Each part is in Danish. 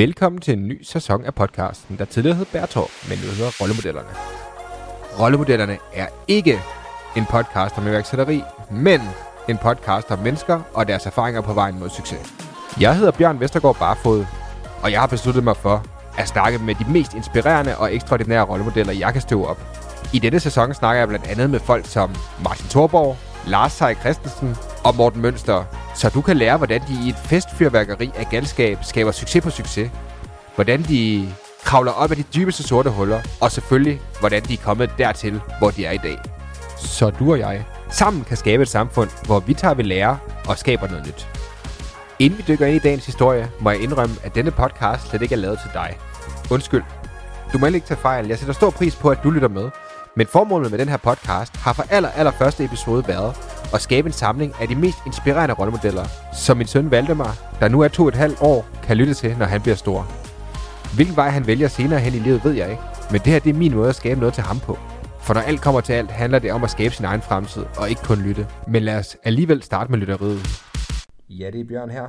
Velkommen til en ny sæson af podcasten, der tidligere hed Bærtorp, men nu hedder Rollemodellerne. Rollemodellerne er ikke en podcast om iværksætteri, men en podcast om mennesker og deres erfaringer på vejen mod succes. Jeg hedder Bjørn Vestergaard Barfod, og jeg har besluttet mig for at snakke med de mest inspirerende og ekstraordinære rollemodeller, jeg kan støve op. I denne sæson snakker jeg blandt andet med folk som Martin Thorborg, Lars Seier Christensen og Morten Mønster, så du kan lære, hvordan de i et festfyrværkeri af galskab skaber succes på succes. Hvordan de kravler op af de dybeste sorte huller, og selvfølgelig, hvordan de er kommet dertil, hvor de er i dag. Så du og jeg sammen kan skabe et samfund, hvor vi tager ved lære og skaber noget nyt. Inden vi dykker ind i dagens historie, må jeg indrømme, at denne podcast slet ikke er lavet til dig. Undskyld. Du må ikke tage fejl. Jeg sætter stor pris på, at du lytter med. Men formålet med den her podcast har fra aller, aller første episode været at skabe en samling af de mest inspirerende rollemodeller, som min søn Valdemar, der nu er to og et halvt år, kan lytte til, når han bliver stor. Hvilken vej han vælger senere hen i livet, ved jeg ikke. Men det her det er min måde at skabe noget til ham på. For når alt kommer til alt, handler det om at skabe sin egen fremtid, og ikke kun lytte. Men lad os alligevel starte med lytteriet. Ja, det er Bjørn her.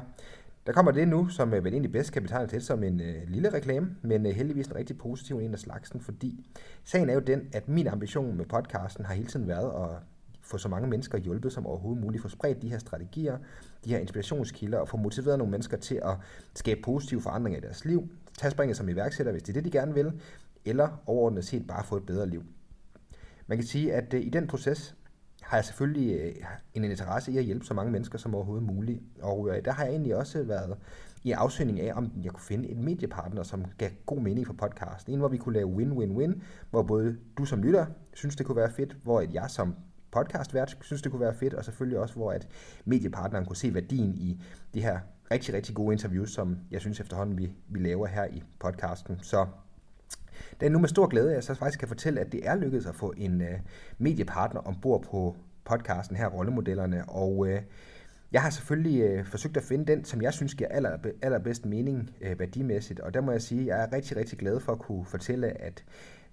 Der kommer det nu, som øh, vel egentlig bedst kan betegnes til som en øh, lille reklame, men øh, heldigvis en rigtig positiv en af slagsen, fordi sagen er jo den, at min ambition med podcasten har hele tiden været at få så mange mennesker hjulpet som overhovedet muligt, få spredt de her strategier, de her inspirationskilder, og få motiveret nogle mennesker til at skabe positive forandringer i deres liv, tage springet som iværksætter, hvis det er det, de gerne vil, eller overordnet set bare få et bedre liv. Man kan sige, at øh, i den proces har jeg selvfølgelig øh, en interesse i at hjælpe så mange mennesker som overhovedet muligt. Og øh, der har jeg egentlig også været i afsøgning af, om jeg kunne finde en mediepartner, som gav god mening for podcasten. En, hvor vi kunne lave win-win-win, hvor både du som lytter synes, det kunne være fedt, hvor jeg som podcastvært synes, det kunne være fedt, og selvfølgelig også, hvor at mediepartneren kunne se værdien i de her rigtig, rigtig gode interviews, som jeg synes efterhånden, vi, vi laver her i podcasten. Så det er nu med stor glæde, at jeg så faktisk kan fortælle, at det er lykkedes at få en øh, mediepartner ombord på podcasten her, Rollemodellerne, og øh, jeg har selvfølgelig øh, forsøgt at finde den, som jeg synes giver aller, allerbedst mening øh, værdimæssigt, og der må jeg sige, at jeg er rigtig, rigtig glad for at kunne fortælle, at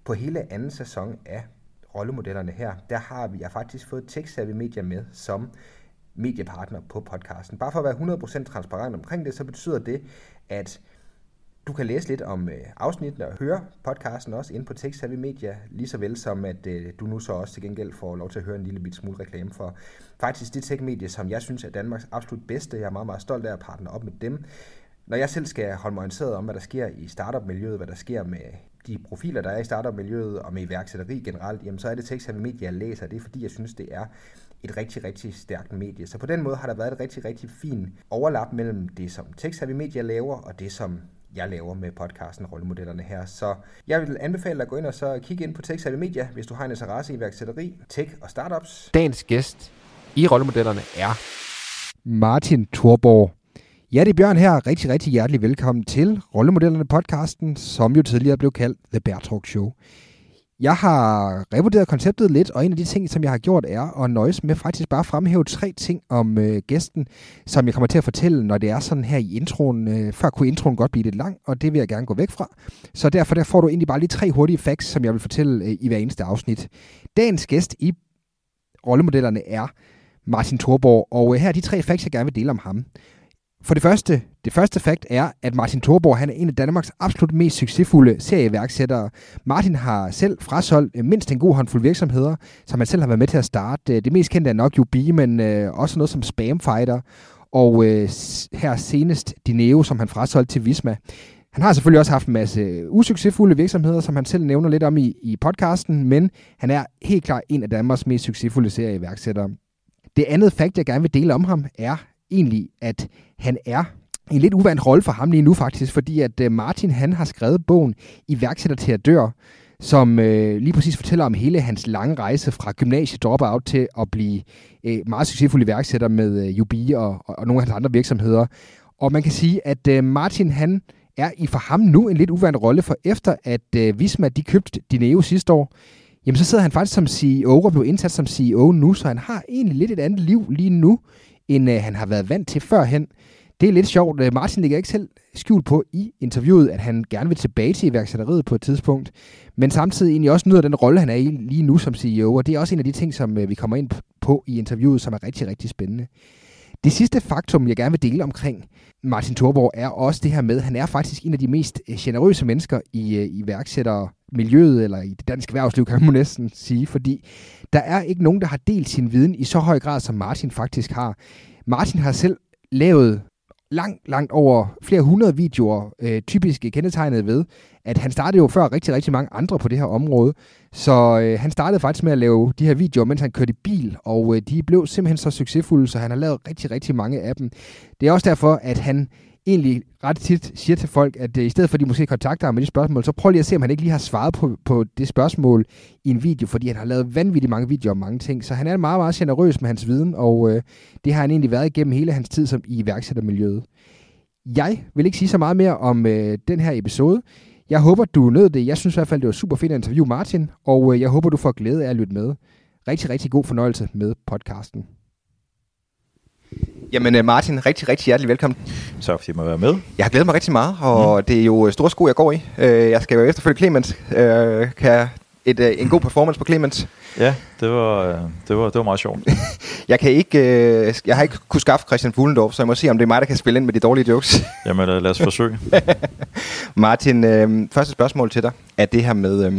på hele anden sæson af rollemodellerne her, der har vi jeg faktisk fået TechSavvy Media med som mediepartner på podcasten. Bare for at være 100% transparent omkring det, så betyder det, at du kan læse lidt om øh, afsnittene og høre podcasten også inde på Tech Media, lige så vel som at øh, du nu så også til gengæld får lov til at høre en lille bit smule reklame for faktisk det tech-medie, som jeg synes er Danmarks absolut bedste. Jeg er meget, meget stolt af at partner op med dem. Når jeg selv skal holde mig orienteret om, hvad der sker i startup-miljøet, hvad der sker med de profiler, der er i startup-miljøet og med iværksætteri generelt, jamen så er det Tech Media, jeg læser. Det er fordi, jeg synes, det er et rigtig, rigtig stærkt medie. Så på den måde har der været et rigtig, rigtig fint overlap mellem det, som Tech Media laver, og det, som jeg laver med podcasten Rollemodellerne her. Så jeg vil anbefale dig at gå ind og så kigge ind på Tech Savvy Media, hvis du har en interesse i iværksætteri, tech og startups. Dagens gæst i Rollemodellerne er Martin Thorborg. Ja, det er Bjørn her. Rigtig, rigtig hjertelig velkommen til Rollemodellerne podcasten, som jo tidligere blev kaldt The Bear Talk Show. Jeg har revurderet konceptet lidt, og en af de ting, som jeg har gjort, er at nøjes med faktisk bare at fremhæve tre ting om øh, gæsten, som jeg kommer til at fortælle, når det er sådan her i introen. Øh, før kunne introen godt blive lidt lang, og det vil jeg gerne gå væk fra. Så derfor der får du egentlig bare lige tre hurtige facts, som jeg vil fortælle øh, i hver eneste afsnit. Dagens gæst i rollemodellerne er Martin Thorborg, og øh, her er de tre facts, jeg gerne vil dele om ham. For det første, det første fakt er, at Martin Thorborg han er en af Danmarks absolut mest succesfulde serieværksættere. Martin har selv frasoldt øh, mindst en god håndfuld virksomheder, som han selv har været med til at starte. Øh, det mest kendte er nok UB, men øh, også noget som Spamfighter, og øh, her senest Dineo, som han frasolgte til Visma. Han har selvfølgelig også haft en masse usuccesfulde virksomheder, som han selv nævner lidt om i, i podcasten, men han er helt klart en af Danmarks mest succesfulde serieværksættere. Det andet fakt, jeg gerne vil dele om ham, er, egentlig, at han er en lidt uvandt rolle for ham lige nu faktisk, fordi at øh, Martin han har skrevet bogen Iværksætter til at dør, som øh, lige præcis fortæller om hele hans lange rejse fra gymnasiet dropout til at blive øh, meget succesfuld iværksætter med øh, UB og, og, og nogle af hans andre virksomheder. Og man kan sige, at øh, Martin han er i for ham nu en lidt uvandt rolle, for efter at øh, Visma de købte Dineo sidste år, jamen så sidder han faktisk som CEO og blev indsat som CEO nu, så han har egentlig lidt et andet liv lige nu, end øh, han har været vant til førhen. Det er lidt sjovt. Øh, Martin ligger ikke selv skjult på i interviewet, at han gerne vil tilbage til iværksætteriet på et tidspunkt, men samtidig egentlig også nyder den rolle, han er i lige nu som CEO, og det er også en af de ting, som øh, vi kommer ind på i interviewet, som er rigtig, rigtig spændende. Det sidste faktum, jeg gerne vil dele omkring Martin Thorborg, er også det her med, at han er faktisk en af de mest øh, generøse mennesker i øh, miljøet eller i det danske erhvervsliv, kan man næsten sige, fordi der er ikke nogen, der har delt sin viden i så høj grad, som Martin faktisk har. Martin har selv lavet langt, langt over flere hundrede videoer, øh, typisk kendetegnet ved, at han startede jo før rigtig, rigtig mange andre på det her område. Så øh, han startede faktisk med at lave de her videoer, mens han kørte i bil, og øh, de blev simpelthen så succesfulde, så han har lavet rigtig, rigtig mange af dem. Det er også derfor, at han egentlig ret tit siger til folk, at øh, i stedet for at de måske kontakter ham med de spørgsmål, så prøv lige at se, om han ikke lige har svaret på, på det spørgsmål i en video, fordi han har lavet vanvittigt mange videoer om mange ting. Så han er meget, meget generøs med hans viden, og øh, det har han egentlig været igennem hele hans tid som i iværksættermiljøet. Jeg vil ikke sige så meget mere om øh, den her episode. Jeg håber, du nød det. Jeg synes i hvert fald, det var super fedt at interviewe Martin, og øh, jeg håber, du får glæde af at lytte med. Rigtig, rigtig god fornøjelse med podcasten. Jamen øh, Martin, rigtig, rigtig hjertelig velkommen. Så fordi jeg må være med. Jeg har glædet mig rigtig meget, og mm. det er jo store sko, jeg går i. Øh, jeg skal jo efterfølge Clemens. Kan et, øh, en god performance på Clemens. Ja, det var, øh, det var, det var meget sjovt. jeg, kan ikke, øh, jeg har ikke kunne skaffe Christian Fuglendorf, så jeg må se, om det er mig, der kan spille ind med de dårlige jokes. Jamen lad os forsøge. Martin, øh, første spørgsmål til dig er det her med... Øh,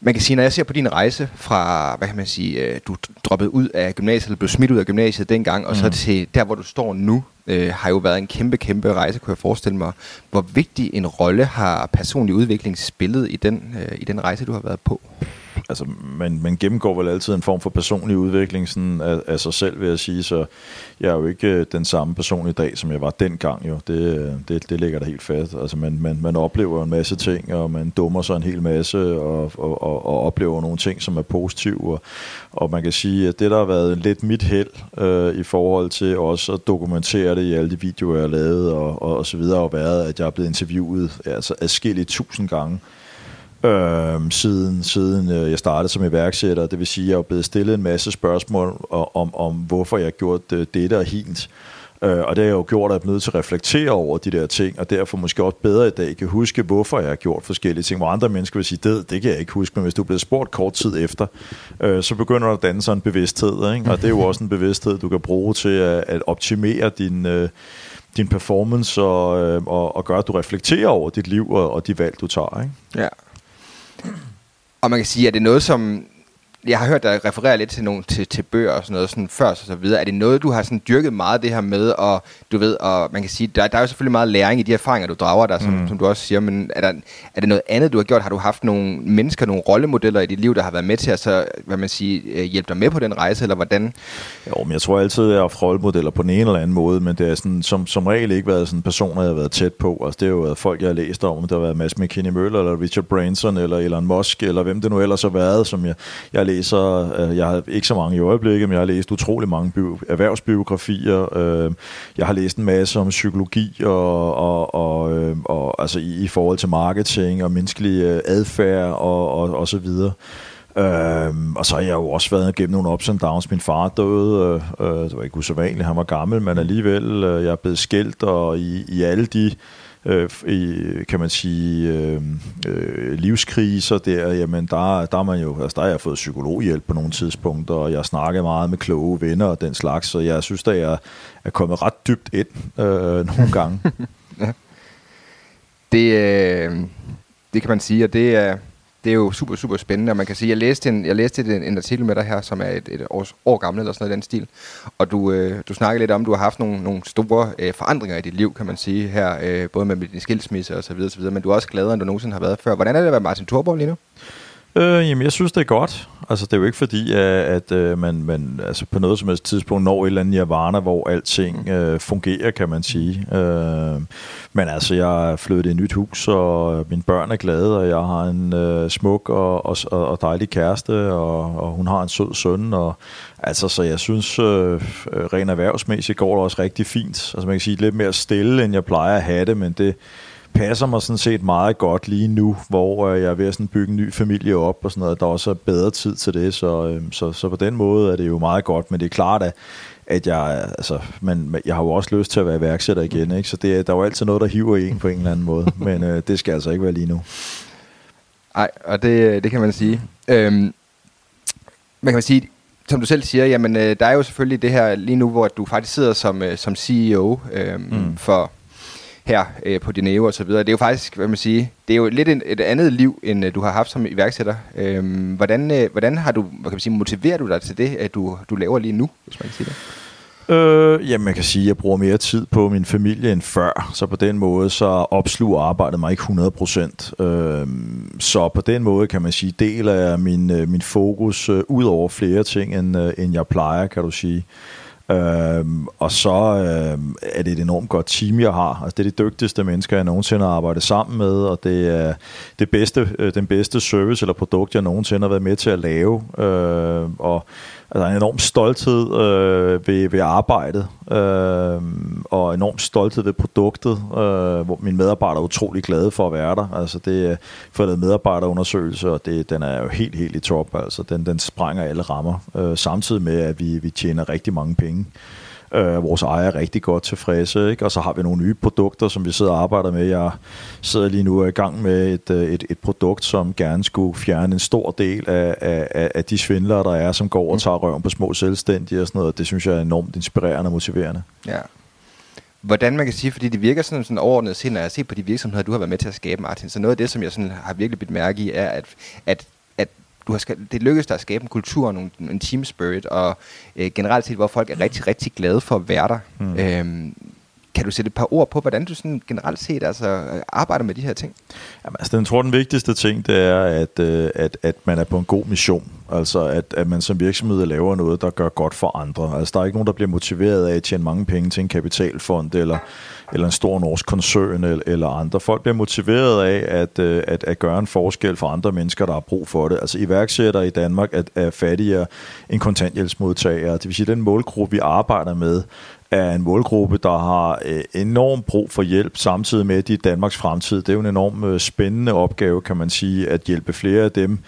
man kan sige, når jeg ser på din rejse fra, hvad kan man sige, øh, du droppede ud af gymnasiet, eller blev smidt ud af gymnasiet dengang, og mm. så til der, hvor du står nu, øh, har jo været en kæmpe, kæmpe rejse, kunne jeg forestille mig. Hvor vigtig en rolle har personlig udvikling spillet i den, øh, i den rejse, du har været på? Altså, man, man gennemgår vel altid en form for personlig udvikling sådan af, af sig selv, vil jeg sige, så jeg er jo ikke øh, den samme person i dag, som jeg var dengang jo. Det, øh, det, det ligger der helt fast. Altså, man, man, man oplever en masse ting, og man dummer sig en hel masse, og, og, og, og oplever nogle ting, som er positive, og, og man kan sige, at det, der har været lidt mit held øh, i forhold til også at dokumentere det i alle de videoer, jeg har lavet, og, og, og så videre, har været, at jeg er blevet interviewet altså, adskillige tusind gange, øh, siden, siden øh, jeg startede som iværksætter. Det vil sige, at jeg er blevet stillet en masse spørgsmål om, om hvorfor jeg har gjort det, dette og hint. Øh, og det har jeg jo gjort, at jeg er nødt til at reflektere over de der ting, og derfor måske også bedre i dag kan huske, hvorfor jeg har gjort forskellige ting, hvor andre mennesker vil sige, det, det kan jeg ikke huske, men hvis du bliver spurgt kort tid efter, øh, så begynder der at danne sig en bevidsthed, ikke? og det er jo også en bevidsthed, du kan bruge til at, at optimere din... Øh, din performance og, øh, og, og gøre, at du reflekterer over dit liv og, og de valg, du tager. Ikke? Ja, og man kan sige, at det er noget, som jeg har hørt dig referere lidt til nogle til, til bøger og sådan noget sådan før og så videre. Er det noget, du har sådan dyrket meget det her med, og du ved, og man kan sige, der, der er jo selvfølgelig meget læring i de erfaringer, du drager der, som, mm. som du også siger, men er, der, er det noget andet, du har gjort? Har du haft nogle mennesker, nogle rollemodeller i dit liv, der har været med til at så, hvad man siger, øh, hjælpe dig med på den rejse, eller hvordan? Jo, men jeg tror altid, at jeg har haft rollemodeller på en eller anden måde, men det er sådan, som, som regel ikke været sådan personer, jeg har været tæt på. Altså, det har jo været folk, jeg har læst om, det har været Mads McKinney Møller, eller Richard Branson, eller Elon Musk, eller hvem det nu ellers har været, som jeg, jeg læser øh, jeg har ikke så mange i øjeblikket, men jeg har læst utrolig mange bio, erhvervsbiografier. Øh, jeg har læst en masse om psykologi og, og, og, øh, og altså i, i forhold til marketing og menneskelig øh, adfærd og, og, og så videre. Øhm, og så har jeg jo også været igennem nogle ups and downs. Min far døde, øh, øh, det var ikke usædvanligt, han var gammel, men alligevel, øh, jeg er blevet skilt, og i, i alle de øh, i, kan man sige, øh, øh, livskriser der, jamen der, der, er man jo, altså der har jeg fået psykologhjælp på nogle tidspunkter, og jeg snakker meget med kloge venner og den slags, så jeg synes, at jeg er kommet ret dybt ind øh, nogle gange. ja. Det, øh, det kan man sige, og det er, det er jo super, super spændende, og man kan sige, jeg læste en, jeg læste en, en artikel med dig her, som er et, et års, år gammel eller sådan noget i den stil, og du, øh, du snakkede lidt om, at du har haft nogle, nogle store øh, forandringer i dit liv, kan man sige, her, øh, både med din skilsmisse og så videre, så videre, men du er også gladere, end du nogensinde har været før. Hvordan er det at være Martin Thorborg lige nu? Øh, jamen, jeg synes, det er godt. Altså, det er jo ikke fordi, at, at øh, man, man altså, på noget som helst tidspunkt når et eller andet nirvana, hvor alting øh, fungerer, kan man sige. Øh, men altså, jeg er flyttet i et nyt hus, og mine børn er glade, og jeg har en øh, smuk og, og, og dejlig kæreste, og, og hun har en sød søn. Og, altså, så jeg synes, øh, rent erhvervsmæssigt går det også rigtig fint. Altså, man kan sige lidt mere stille, end jeg plejer at have det, men det passer mig sådan set meget godt lige nu, hvor øh, jeg er ved at sådan bygge en ny familie op og sådan noget. Der er også bedre tid til det, så, øh, så, så på den måde er det jo meget godt. Men det er klart, at, at jeg, altså, men, jeg har jo også lyst til at være iværksætter igen, ikke? så det, der er jo altid noget, der hiver en på en eller anden måde. Men øh, det skal altså ikke være lige nu. Nej, og det, det kan man sige. Øhm, man kan sige, som du selv siger, jamen, øh, der er jo selvfølgelig det her lige nu, hvor du faktisk sidder som, øh, som CEO øh, mm. for her øh, på Dineo og så videre. Det er jo faktisk, hvad man siger, det er jo lidt en, et andet liv, end øh, du har haft som iværksætter. Øhm, hvordan, øh, hvordan har du, hvad kan man sige, motiverer du dig til det, at du, du laver lige nu, hvis man kan sige det? Øh, jamen, man kan sige, at jeg bruger mere tid på min familie end før, så på den måde så opsluger arbejdet mig ikke 100%. Øh, så på den måde kan man sige, deler jeg min, øh, min fokus øh, ud over flere ting, end, øh, end jeg plejer, kan du sige. Øhm, og så øhm, er det et enormt godt team, jeg har. Altså, det er de dygtigste mennesker, jeg nogensinde har arbejdet sammen med, og det er det bedste, øh, den bedste service eller produkt, jeg nogensinde har været med til at lave. Øh, og altså en enorm stolthed øh, ved, ved arbejdet, øh, og enorm stolthed ved produktet, øh, hvor mine medarbejdere er utrolig glade for at være der. Altså det er for lavet medarbejderundersøgelse, og det, den er jo helt, helt i top. Altså den, den sprænger alle rammer, øh, samtidig med, at vi, vi tjener rigtig mange penge. Øh, vores ejere er rigtig godt tilfredse, ikke? og så har vi nogle nye produkter, som vi sidder og arbejder med. Jeg sidder lige nu i gang med et, øh, et, et produkt, som gerne skulle fjerne en stor del af, af, af de svindlere, der er, som går og tager røven på små selvstændige og sådan noget. Det synes jeg er enormt inspirerende og motiverende. Ja. Hvordan man kan sige, fordi det virker sådan, sådan overordnet set, når jeg ser på de virksomheder, du har været med til at skabe, Martin, så noget af det, som jeg sådan har virkelig bidt mærke i, er, at, at du har det lykkedes dig at skabe en kultur og en team spirit, og øh, generelt set, hvor folk er rigtig, rigtig glade for at være der. Mm. Øhm, kan du sætte et par ord på, hvordan du sådan generelt set altså, arbejder med de her ting? Jamen, altså, den tror, den vigtigste ting, det er, at, øh, at, at man er på en god mission. Altså, at, at man som virksomhed laver noget, der gør godt for andre. Altså, der er ikke nogen, der bliver motiveret af at tjene mange penge til en kapitalfond, eller, eller en stor norsk koncern, eller, eller andre. Folk bliver motiveret af at, øh, at, at gøre en forskel for andre mennesker, der har brug for det. Altså, iværksættere i Danmark er, er fattigere end kontanthjælpsmodtagere. Det vil sige, at den målgruppe, vi arbejder med, er en målgruppe, der har øh, enormt brug for hjælp, samtidig med, at de er Danmarks fremtid. Det er jo en enorm øh, spændende opgave, kan man sige, at hjælpe flere af dem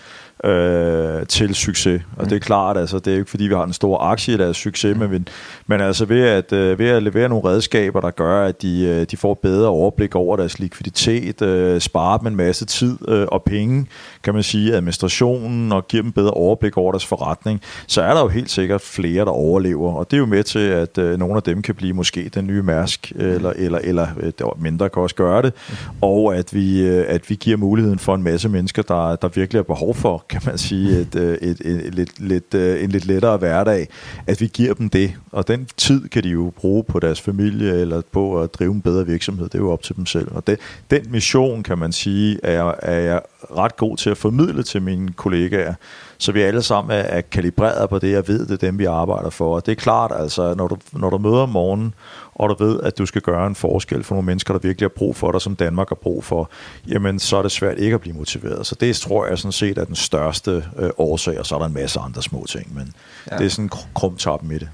øh, til succes. Og mm. det er klart, altså, det er ikke fordi, vi har en stor aktie i deres succes, mm. men, men altså ved at, øh, ved at levere nogle redskaber, der gør, at de, øh, de får bedre overblik over deres likviditet, øh, sparer dem en masse tid øh, og penge, kan man sige, administrationen, og giver dem bedre overblik over deres forretning, så er der jo helt sikkert flere, der overlever. Og det er jo med til, at øh, nogle af dem kan blive måske den nye Mærsk, eller, eller, eller øh, mindre kan også gøre det, mm. og at vi, øh, at vi giver muligheden for en masse mennesker, der, der virkelig har behov for kan man sige, et, øh, et, et, et, lidt, lidt, øh, en lidt lettere hverdag, at vi giver dem det. Og den tid kan de jo bruge på deres familie, eller på at drive en bedre virksomhed. Det er jo op til dem selv. Og det, den mission, kan man sige, er, er jeg ret god til at formidle til mine kollegaer, så vi alle sammen er, er kalibreret på det, jeg ved, det dem, vi arbejder for. Og det er klart, altså, når du, når du møder om morgenen, og du ved, at du skal gøre en forskel for nogle mennesker, der virkelig har brug for dig, som Danmark har brug for, jamen så er det svært ikke at blive motiveret. Så det tror jeg sådan set er den største øh, årsag, og så er der en masse andre små ting, men ja. det er sådan krumtappen i det.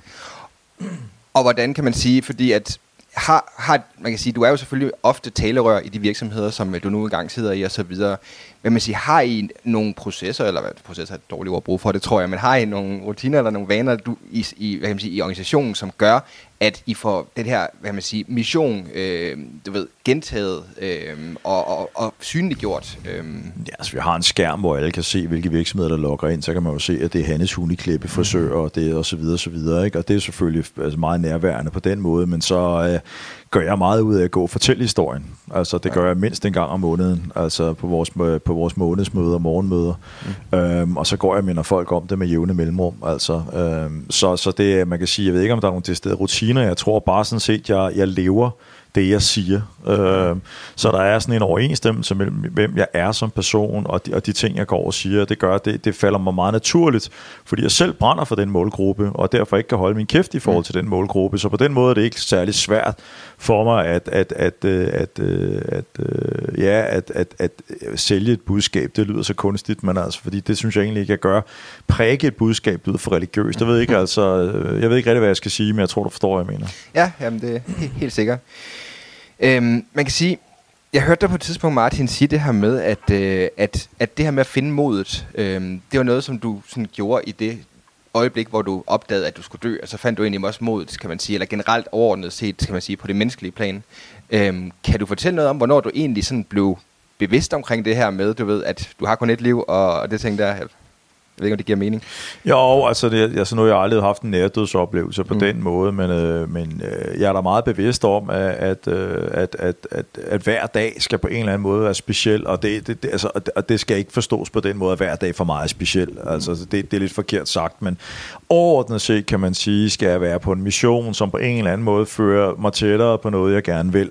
Og hvordan kan man sige, fordi at har, har, man kan sige, du er jo selvfølgelig ofte talerør i de virksomheder, som øh, du nu engang sidder i og så videre. Men man siger, har I nogle processer, eller hvad processer er et dårligt ord at bruge for det, tror jeg, men har I nogle rutiner eller nogle vaner du, i, i, hvad kan man sige, i organisationen, som gør, at I får den her, hvad man sige, mission, øh, du ved, gentaget øh, og, og, og synliggjort? Øh. Ja, altså vi har en skærm, hvor alle kan se, hvilke virksomheder, der logger ind, så kan man jo se, at det er Hannes Huniklippe, frisør, og det og så videre, og så videre, ikke? og det er selvfølgelig altså meget nærværende på den måde, men så øh, gør jeg meget ud af at gå og fortælle historien. Altså det gør jeg mindst en gang om måneden, altså på vores, på vores månedsmøder og morgenmøder. Mm. Øhm, og så går jeg og minder folk om det med jævne mellemrum. Altså, øhm, så, så det man kan sige, jeg ved ikke om der er nogle steder rutiner, jeg tror bare sådan set, jeg, jeg lever det, jeg siger. Øh, så der er sådan en overensstemmelse mellem, hvem jeg er som person, og de, og de ting, jeg går og siger. Det gør, det, det falder mig meget naturligt, fordi jeg selv brænder for den målgruppe, og derfor ikke kan holde min kæft i forhold til den målgruppe. Så på den måde er det ikke særlig svært for mig at, at, at, øh, at, øh, at, at, ja, at, at, at sælge et budskab. Det lyder så kunstigt, men altså, fordi det synes jeg egentlig ikke, jeg gør. Præge et budskab lyder for religiøst. Jeg ved ikke, altså, jeg ved ikke rigtig, hvad jeg skal sige, men jeg tror, du forstår, hvad jeg mener. Ja, jamen det er helt sikkert. Øhm, man kan sige, jeg hørte dig på et tidspunkt, Martin, sige det her med, at, øh, at, at det her med at finde modet, øh, det var noget, som du sådan gjorde i det øjeblik, hvor du opdagede, at du skulle dø, og så fandt du egentlig også modet, kan man sige, eller generelt overordnet set, kan man sige, på det menneskelige plan. Øhm, kan du fortælle noget om, hvornår du egentlig sådan blev bevidst omkring det her med, du ved, at du har kun et liv, og, og det ting der? Ved ikke, om det giver mening. Jo, altså, det, altså nu har jeg aldrig haft en nærdødsoplevelse på mm. den måde, men, øh, men øh, jeg er da meget bevidst om, at, at, øh, at, at, at, at hver dag skal på en eller anden måde være speciel, og det, det, det, altså, og det skal ikke forstås på den måde, at hver dag for mig er speciel. Altså, det, det er lidt forkert sagt, men overordnet set kan man sige, skal jeg være på en mission, som på en eller anden måde fører mig tættere på noget, jeg gerne vil.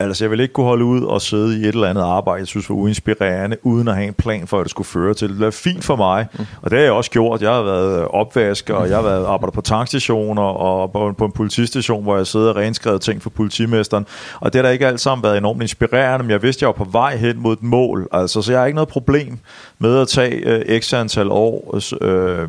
Altså, jeg vil ikke kunne holde ud og sidde i et eller andet arbejde, jeg synes var uinspirerende, uden at have en plan for, at det skulle føre til. Det er fint for mig, og det har jeg også gjort. Jeg har været opvasker, og jeg har været arbejdet på tankstationer, og på, på en politistation, hvor jeg sidder og renskrevet ting for politimesteren. Og det har da ikke alt sammen været enormt inspirerende, men jeg vidste, at jeg var på vej hen mod et mål. Altså, så jeg har ikke noget problem med at tage øh, x antal år Øh,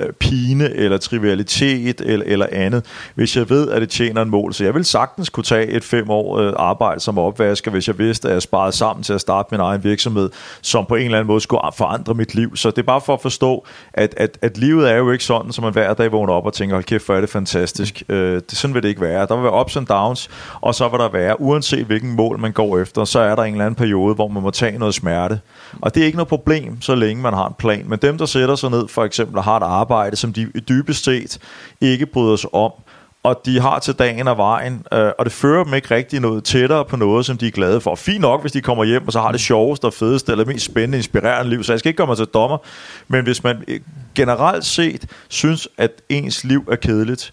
Øh, pine eller trivialitet eller, eller andet, hvis jeg ved, at det tjener en mål. Så jeg vil sagtens kunne tage et fem år øh, arbejde som opvasker, hvis jeg vidste, at jeg sparede sammen til at starte min egen virksomhed, som på en eller anden måde skulle forandre mit liv. Så det er bare for at forstå, at, at, at livet er jo ikke sådan, som man hver dag vågner op og tænker, hold kæft, hvor er det fantastisk. Øh, det, sådan vil det ikke være. Der vil være ups and downs, og så vil der være, uanset hvilken mål man går efter, så er der en eller anden periode, hvor man må tage noget smerte. Og det er ikke noget problem, så længe man har en plan. Men dem, der sætter sig ned for eksempel og har et arbejde, som de dybest set ikke bryder sig om, og de har til dagen og vejen, øh, og det fører dem ikke rigtig noget tættere på noget, som de er glade for. Fint nok, hvis de kommer hjem, og så har det sjoveste og fedeste, eller mest spændende, inspirerende liv, så jeg skal ikke gøre mig til dommer, men hvis man øh, generelt set synes, at ens liv er kedeligt,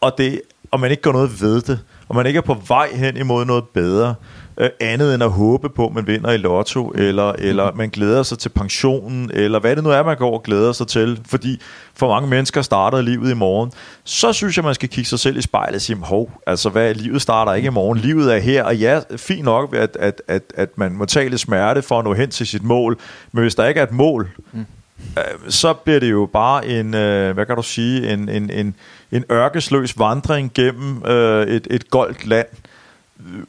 og, det, og man ikke gør noget ved det, og man ikke er på vej hen imod noget bedre, øh, andet end at håbe på, at man vinder i lotto, eller, eller man glæder sig til pensionen, eller hvad det nu er, man går og glæder sig til, fordi for mange mennesker starter livet i morgen, så synes jeg, man skal kigge sig selv i spejlet og sige, hov, altså hvad, livet starter ikke i morgen, livet er her, og ja, fint nok, at, at, at, at man må tage lidt smerte for at nå hen til sit mål, men hvis der ikke er et mål, mm. øh, så bliver det jo bare en, øh, hvad kan du sige, en, en, en, en ørkesløs vandring gennem øh, et, et goldt land,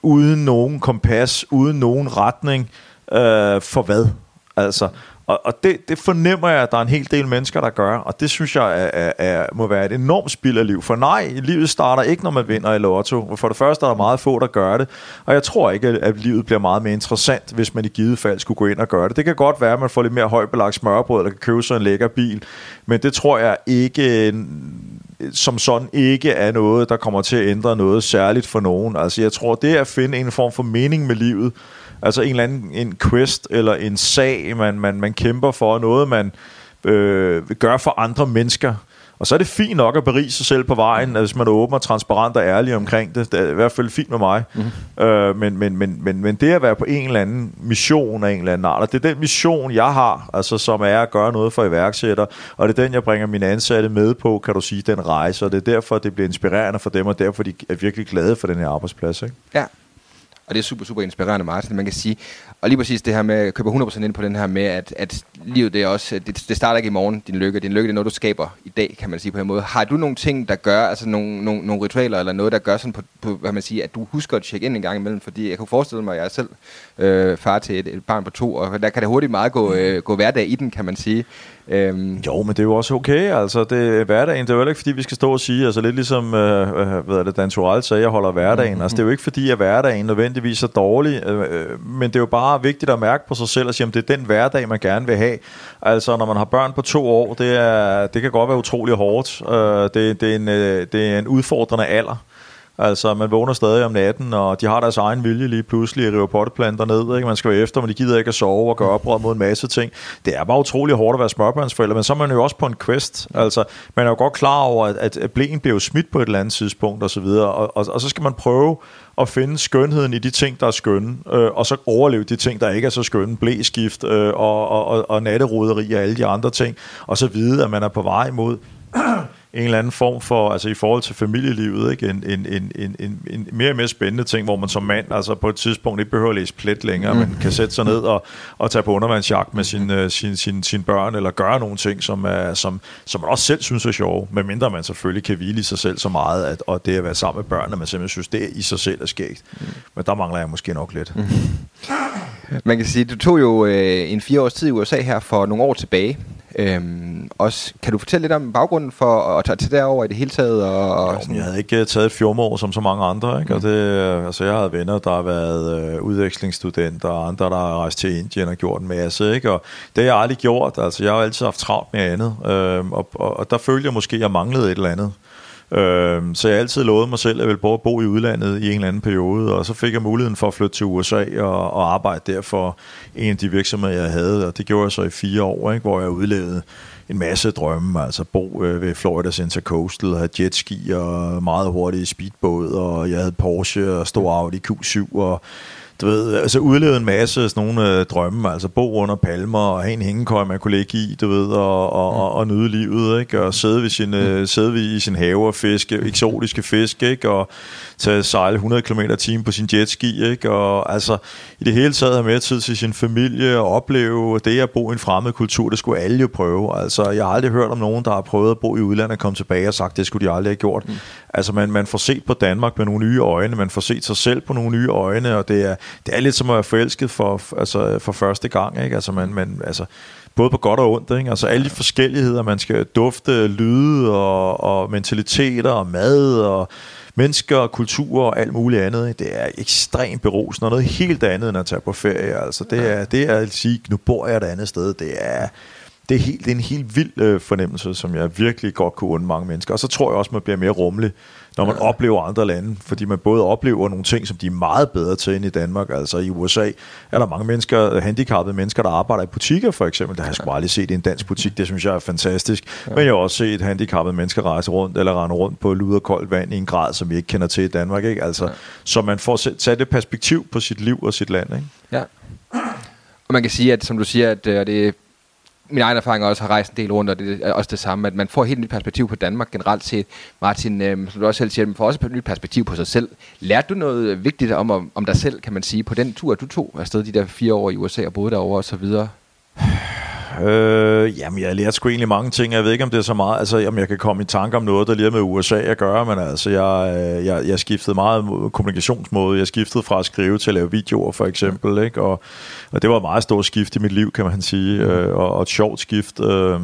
uden nogen kompas, uden nogen retning, øh, for hvad? Altså, og, og det, det fornemmer jeg, at der er en hel del mennesker, der gør, og det synes jeg er, er, er, må være et enormt spild af liv. For nej, livet starter ikke, når man vinder i lotto. For det første er der meget få, der gør det, og jeg tror ikke, at livet bliver meget mere interessant, hvis man i givet fald skulle gå ind og gøre det. Det kan godt være, at man får lidt mere højbelagt smørbrød, eller kan købe sig en lækker bil, men det tror jeg ikke øh, som sådan ikke er noget, der kommer til at ændre noget særligt for nogen. Altså jeg tror, det er at finde en form for mening med livet, altså en eller anden en quest eller en sag, man, man, man kæmper for, noget man øh, gør for andre mennesker, og så er det fint nok at berige sig selv på vejen, hvis man er åben og transparent og ærlig omkring det. Det er i hvert fald fint med mig. Mm. Øh, men, men, men, men, men det at være på en eller anden mission af en eller anden art, og det er den mission, jeg har, altså som er at gøre noget for iværksætter, og det er den, jeg bringer mine ansatte med på, kan du sige, den rejse, og det er derfor, det bliver inspirerende for dem, og derfor de er virkelig glade for den her arbejdsplads. Ikke? Ja, og det er super, super inspirerende, Martin. Man kan sige, og lige præcis det her med, at købe 100% ind på den her med, at, at livet det er også, det, det starter ikke i morgen, din lykke. Din lykke det er noget, du skaber i dag, kan man sige på en måde. Har du nogle ting, der gør, altså nogle, nogle, nogle ritualer eller noget, der gør sådan på, på, hvad man siger, at du husker at tjekke ind en gang imellem? Fordi jeg kan forestille mig, at jeg er selv øh, far til et, et barn på to, og der kan det hurtigt meget gå, øh, gå hverdag i den, kan man sige. Øhm. Jo, men det er jo også okay. Altså, det er hverdagen. Det er jo ikke, fordi vi skal stå og sige, altså lidt ligesom, øh, øh hvad er det, Dan Torell sagde, jeg holder hverdagen. Mm-hmm. Altså, det er jo ikke, fordi at hverdagen nødvendigvis er dårlig, øh, øh, men det er jo bare vigtigt at mærke på sig selv og sige, om det er den hverdag, man gerne vil have. Altså, når man har børn på to år, det, er, det kan godt være utrolig hårdt. Øh, det, det, er en, øh, det er en udfordrende alder. Altså, man vågner stadig om natten, og de har deres egen vilje lige pludselig at rive potteplanter ned. Ikke? Man skal være efter, men de gider ikke at sove og gøre oprør mod en masse ting. Det er bare utrolig hårdt at være smørbørnsforælder, men så er man jo også på en quest. Altså, man er jo godt klar over, at, at blæen bliver jo smidt på et eller andet tidspunkt, og så videre. Og, og, og så skal man prøve at finde skønheden i de ting, der er skønne, øh, og så overleve de ting, der ikke er så skønne, blæskift øh, og, og, og, og natteroderi og alle de andre ting, og så vide, at man er på vej mod en eller anden form for, altså i forhold til familielivet, ikke? En, en, en, en, en, en mere og mere spændende ting, hvor man som mand altså på et tidspunkt ikke behøver at læse plet længere, mm. men kan sætte sig ned og, og tage på undervandsjagt med sin, uh, sin, sin, sin børn, eller gøre nogle ting, som, er, som, som man også selv synes er sjove, medmindre man selvfølgelig kan hvile i sig selv så meget, at, og det at være sammen med børnene, man simpelthen synes, det i sig selv er skægt. Mm. Men der mangler jeg måske nok lidt. Mm. Man kan sige, du tog jo øh, en fire års tid i USA her for nogle år tilbage, Øhm, også, kan du fortælle lidt om baggrunden for at tage til derover i det hele taget? Og, og jo, jeg havde ikke taget et fjormål som så mange andre. Ikke? Mm. Og det, altså, jeg havde venner, der har været øh, udvekslingsstudenter, og andre, der har rejst til Indien og gjort en masse. Ikke? Og det har jeg aldrig gjort. Altså, jeg har altid haft travlt med andet. Øhm, og, og, og der følte jeg måske, at jeg manglede et eller andet. Øh, så jeg altid lovede mig selv, at jeg ville bo, bo i udlandet i en eller anden periode, og så fik jeg muligheden for at flytte til USA og, og arbejde der for en af de virksomheder, jeg havde, og det gjorde jeg så i fire år, ikke, hvor jeg udlevede en masse drømme, altså bo øh, ved Florida Center Coastal, have jetski og meget hurtige speedbåd, og jeg havde Porsche og stor Audi Q7, og du ved, altså udlevede en masse sådan nogle øh, drømme, altså bo under palmer og have en hængekøj, man kunne ligge i, du ved, og, og, og, og nyde livet, ikke? Og sidde, ved sin, øh, sidde ved i sin have og fiske, eksotiske fisk, ikke? Og tage sejle 100 km i timen på sin jetski, ikke? Og altså, i det hele taget have mere tid til sin familie og opleve det at bo i en fremmed kultur, det skulle alle jo prøve. Altså, jeg har aldrig hørt om nogen, der har prøvet at bo i udlandet og komme tilbage og sagt, det skulle de aldrig have gjort. Mm. Altså, man, man får set på Danmark med nogle nye øjne, man får set sig selv på nogle nye øjne, og det er, det er lidt som at være forelsket for, altså, for første gang, ikke? Altså, man, man, altså, både på godt og ondt, ikke? Altså alle de forskelligheder, man skal dufte, lyde og, og mentaliteter og mad og mennesker, kultur og alt muligt andet. Ikke? Det er ekstremt berusende og noget helt andet end at tage på ferie. Altså det er, det er at sige, nu bor jeg et andet sted. Det er, det er, helt, det er en helt vild øh, fornemmelse, som jeg virkelig godt kunne undre mange mennesker. Og så tror jeg også, man bliver mere rummelig når man ja. oplever andre lande, fordi man både oplever nogle ting, som de er meget bedre til end i Danmark. Altså i USA er der mange mennesker, handicappede mennesker, der arbejder i butikker for eksempel. Der har jeg sgu aldrig set i en dansk butik, det synes jeg er fantastisk. Ja. Men jeg har også set handicappede mennesker rejse rundt, eller rende rundt på lud og koldt vand i en grad, som vi ikke kender til i Danmark. Ikke? Altså, ja. Så man får sat det perspektiv på sit liv og sit land. Ikke? Ja. Og man kan sige, at som du siger, at øh, det min egen erfaring også har rejst en del rundt, og det er også det samme, at man får et helt nyt perspektiv på Danmark generelt set. Martin, øh, som du også selv siger, man får også et nyt perspektiv på sig selv. Lærte du noget vigtigt om, om, dig selv, kan man sige, på den tur, du tog afsted de der fire år i USA og boede derovre og så videre? Øh, jamen, jeg lærte sgu egentlig mange ting. Jeg ved ikke, om det er så meget. Altså, jamen, jeg kan komme i tanke om noget, der lige med USA at gøre, men altså, jeg, øh, jeg, jeg skiftede meget kommunikationsmåde. Jeg skiftede fra at skrive til at lave videoer, for eksempel, ikke? Og, og det var et meget stort skift i mit liv, kan man sige, øh, og, og et sjovt skift. Øh,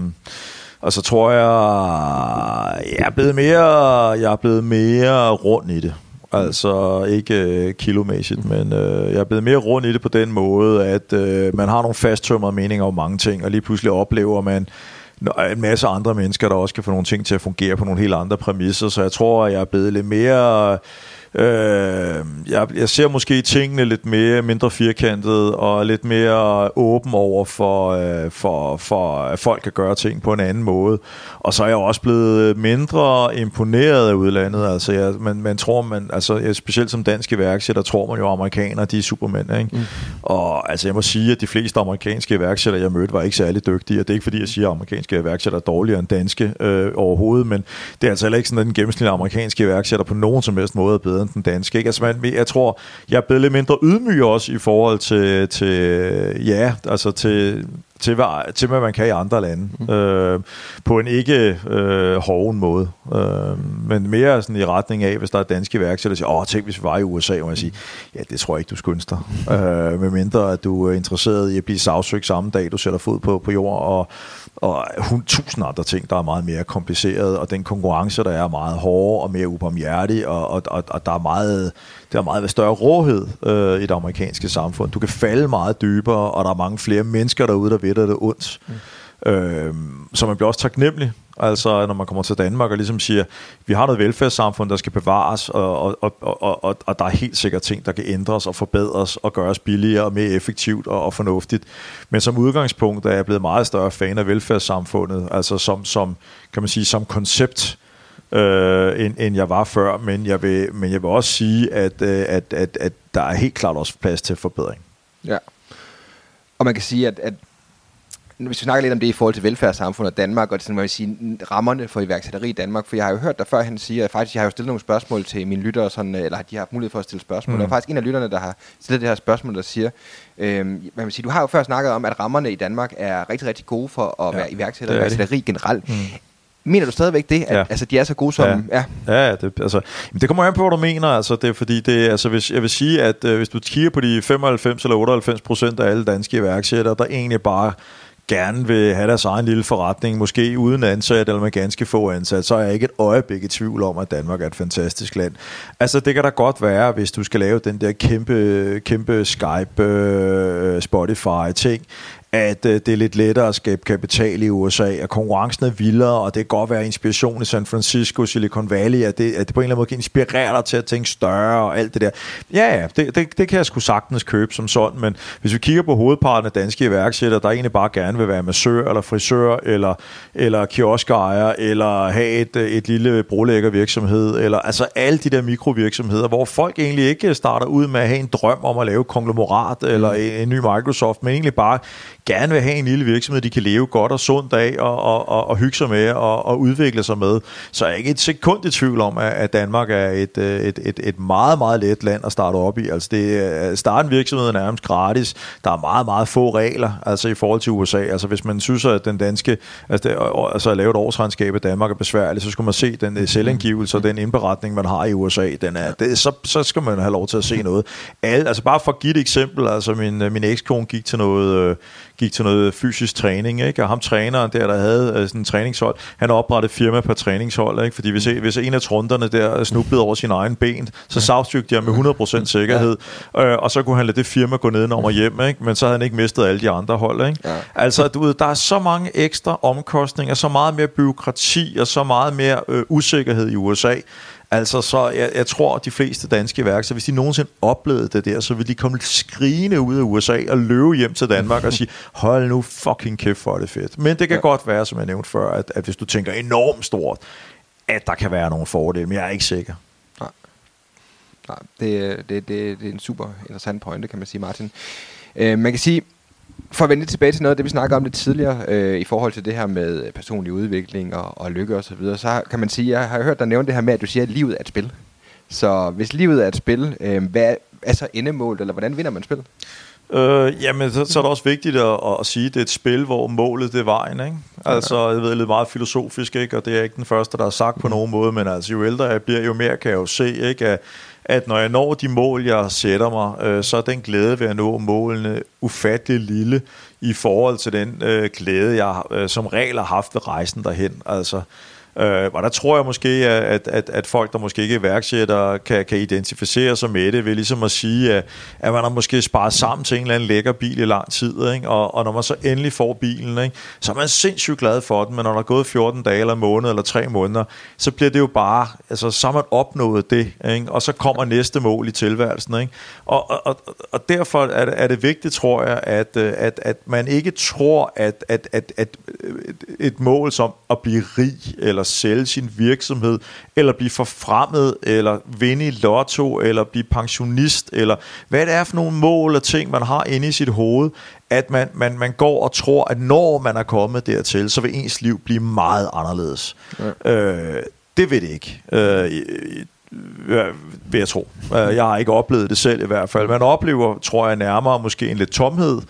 og så tror jeg, jeg er blevet mere, jeg er blevet mere rund i det. Mm. Altså ikke øh, kilomæssigt, men øh, jeg er blevet mere rundt i det på den måde, at øh, man har nogle fasttømrede meninger om mange ting, og lige pludselig oplever man en masse andre mennesker, der også kan få nogle ting til at fungere på nogle helt andre præmisser. Så jeg tror, at jeg er blevet lidt mere... Øh, jeg, jeg ser måske tingene lidt mere mindre firkantet og lidt mere åben over for, øh, for, for, at folk kan gøre ting på en anden måde. Og så er jeg også blevet mindre imponeret af udlandet. Altså, jeg, man, man tror, man, altså, specielt som dansk iværksætter, tror man jo, at amerikanere de er supermænd. Ikke? Mm. Og altså, jeg må sige, at de fleste amerikanske iværksættere, jeg mødte, var ikke særlig dygtige. Og det er ikke fordi, jeg siger, at amerikanske iværksættere er dårligere end danske øh, overhovedet, men det er altså heller ikke sådan, at den gennemsnitlige amerikanske iværksætter på nogen som helst måde er bedre end den danske. Ikke? Altså, man, jeg tror, jeg er blevet lidt mindre ydmyg også i forhold til, til ja, altså til til hvad, til, hvad man kan i andre lande. Mm. Øh, på en ikke øh, hoven måde. Øh, men mere sådan i retning af, hvis der er danske værksætter, der siger, åh, tænk hvis vi var i USA, og jeg siger, ja, det tror jeg ikke, du ønske dig. øh, med mindre, at du er interesseret i at blive sagsøgt samme dag, du sætter fod på, på jord, og og tusind andre ting, der er meget mere kompliceret, og den konkurrence, der er meget hårdere og mere ubarmhjertig, og, og, og, og der er meget, der er meget større råhed øh, i det amerikanske samfund. Du kan falde meget dybere, og der er mange flere mennesker derude, der ved det ondt. Mm. Øh, så man bliver også taknemmelig Altså, når man kommer til Danmark og ligesom siger, vi har noget velfærdssamfund, der skal bevares, og, og, og, og, og, og der er helt sikkert ting, der kan ændres og forbedres og gøres billigere og mere effektivt og, og fornuftigt. Men som udgangspunkt er jeg blevet meget større fan af velfærdssamfundet, altså som, som kan man sige, som koncept, øh, end, end jeg var før. Men jeg vil, men jeg vil også sige, at, øh, at, at, at der er helt klart også plads til forbedring. Ja. Og man kan sige, at, at hvis vi snakker lidt om det i forhold til velfærdssamfundet Danmark, og det, sådan, man vil sige, rammerne for iværksætteri i Danmark, for jeg har jo hørt dig før, han siger, at faktisk, jeg har jo stillet nogle spørgsmål til mine lyttere, sådan, eller de har haft mulighed for at stille spørgsmål, mm. og faktisk en af lytterne, der har stillet det her spørgsmål, der siger, øh, man vil sige, du har jo før snakket om, at rammerne i Danmark er rigtig, rigtig gode for at ja, være iværksætter og iværksætteri generelt. Mm. Mener du stadigvæk det, at ja. altså, de er så gode som... Ja, ja. ja det, altså, det kommer an på, hvad du mener. Altså, det er fordi, det, altså, hvis, jeg vil sige, at øh, hvis du kigger på de 95 eller 98 procent af alle danske iværksættere, der egentlig bare gerne vil have deres egen lille forretning, måske uden ansat eller med ganske få ansat, så er jeg ikke et øjeblik i tvivl om, at Danmark er et fantastisk land. Altså det kan da godt være, hvis du skal lave den der kæmpe, kæmpe Skype, øh, Spotify ting, at øh, det er lidt lettere at skabe kapital i USA, og konkurrencen er vildere, og det kan godt være inspiration i San Francisco, Silicon Valley, at det, at det på en eller anden måde kan inspirere dig til at tænke større og alt det der. Ja, ja, det, det, det kan jeg sgu sagtens købe som sådan, men hvis vi kigger på hovedparten af danske iværksættere, der egentlig bare gerne vil være massør, eller frisør, eller, eller kioskejer, eller have et, et lille brolægger virksomhed, eller altså alle de der mikrovirksomheder, hvor folk egentlig ikke starter ud med at have en drøm om at lave konglomerat, eller en, en ny Microsoft, men egentlig bare gerne vil have en lille virksomhed, de kan leve godt og sundt af og, og, og, og hygge sig med og, og udvikle sig med. Så er jeg ikke et sekund i tvivl om, at Danmark er et, øh, et, et, et meget, meget let land at starte op i. Altså det, starte en virksomhed er nærmest gratis. Der er meget, meget få regler altså i forhold til USA. Altså hvis man synes, at den danske, altså, det, altså at lave et årsregnskab i Danmark er besværligt, så skulle man se den øh, selvangivelse og den indberetning, man har i USA. Den er, det, så, så skal man have lov til at se noget. Alle, altså bare for at give et eksempel, altså min, øh, min ekskone gik til noget gik til noget fysisk træning, ikke? og ham træneren der, der havde øh, sådan en træningshold, han oprettede firma på træningshold, ikke? fordi hvis, hvis en af trunderne der snublede over sin egen ben, så sagsøgte jeg med 100% sikkerhed, øh, og så kunne han lade det firma gå ned og hjem, ikke? men så havde han ikke mistet alle de andre hold. Ikke? Ja. Altså, du ved, der er så mange ekstra omkostninger, så meget mere byråkrati og så meget mere øh, usikkerhed i USA, Altså, så jeg, jeg tror, at de fleste danske iværksættere, hvis de nogensinde oplevede det der, så vil de komme skrigende ud af USA og løbe hjem til Danmark og sige, hold nu fucking kæft for det fedt. Men det kan ja. godt være, som jeg nævnte før, at, at hvis du tænker enormt stort, at der kan være nogle fordele, men jeg er ikke sikker. Nej, Nej det, det, det, det er en super interessant pointe, kan man sige, Martin. Øh, man kan sige, for at vende tilbage til noget af det, vi snakker om lidt tidligere, øh, i forhold til det her med personlig udvikling og, og lykke osv., så, videre, så kan man sige, jeg har hørt dig nævne det her med, at du siger, at livet er et spil. Så hvis livet er et spil, øh, hvad er så endemålet, eller hvordan vinder man spil? Øh, jamen, så, så er det også vigtigt at, at sige, at det er et spil, hvor målet det er vejen, ikke? Altså, jeg ved, det er lidt meget filosofisk, ikke? Og det er ikke den første, der har sagt på mm. nogen måde, men altså, jo ældre jeg bliver, jo mere kan jeg jo se, ikke? At at når jeg når de mål, jeg sætter mig, øh, så er den glæde ved at nå målene ufattelig lille i forhold til den øh, glæde, jeg øh, som regel har haft ved rejsen derhen. Altså, Øh, og der tror jeg måske, at, at, at folk, der måske ikke er iværksættere, kan, kan identificere sig med det, ved ligesom at sige, at, at man har måske sparet sammen til en eller anden lækker bil i lang tid, ikke? Og, og når man så endelig får bilen, ikke? så er man sindssygt glad for den, men når der er gået 14 dage, eller en måned, eller tre måneder, så bliver det jo bare, altså så har man opnået det, ikke? og så kommer næste mål i tilværelsen. Ikke? Og, og, og, og derfor er det, er det vigtigt, tror jeg, at, øh, at, at man ikke tror, at, at, at, at øh, et mål som at blive rig, eller eller sælge sin virksomhed, eller blive forfremmet, eller vinde i lotto, eller blive pensionist, eller hvad det er for nogle mål og ting, man har inde i sit hoved, at man, man, man går og tror, at når man er kommet dertil, så vil ens liv blive meget anderledes. Ja. Øh, det ved det ikke. Øh, vil jeg tro. Øh, jeg har ikke oplevet det selv i hvert fald. Man oplever, tror jeg, nærmere måske en lidt tomhed,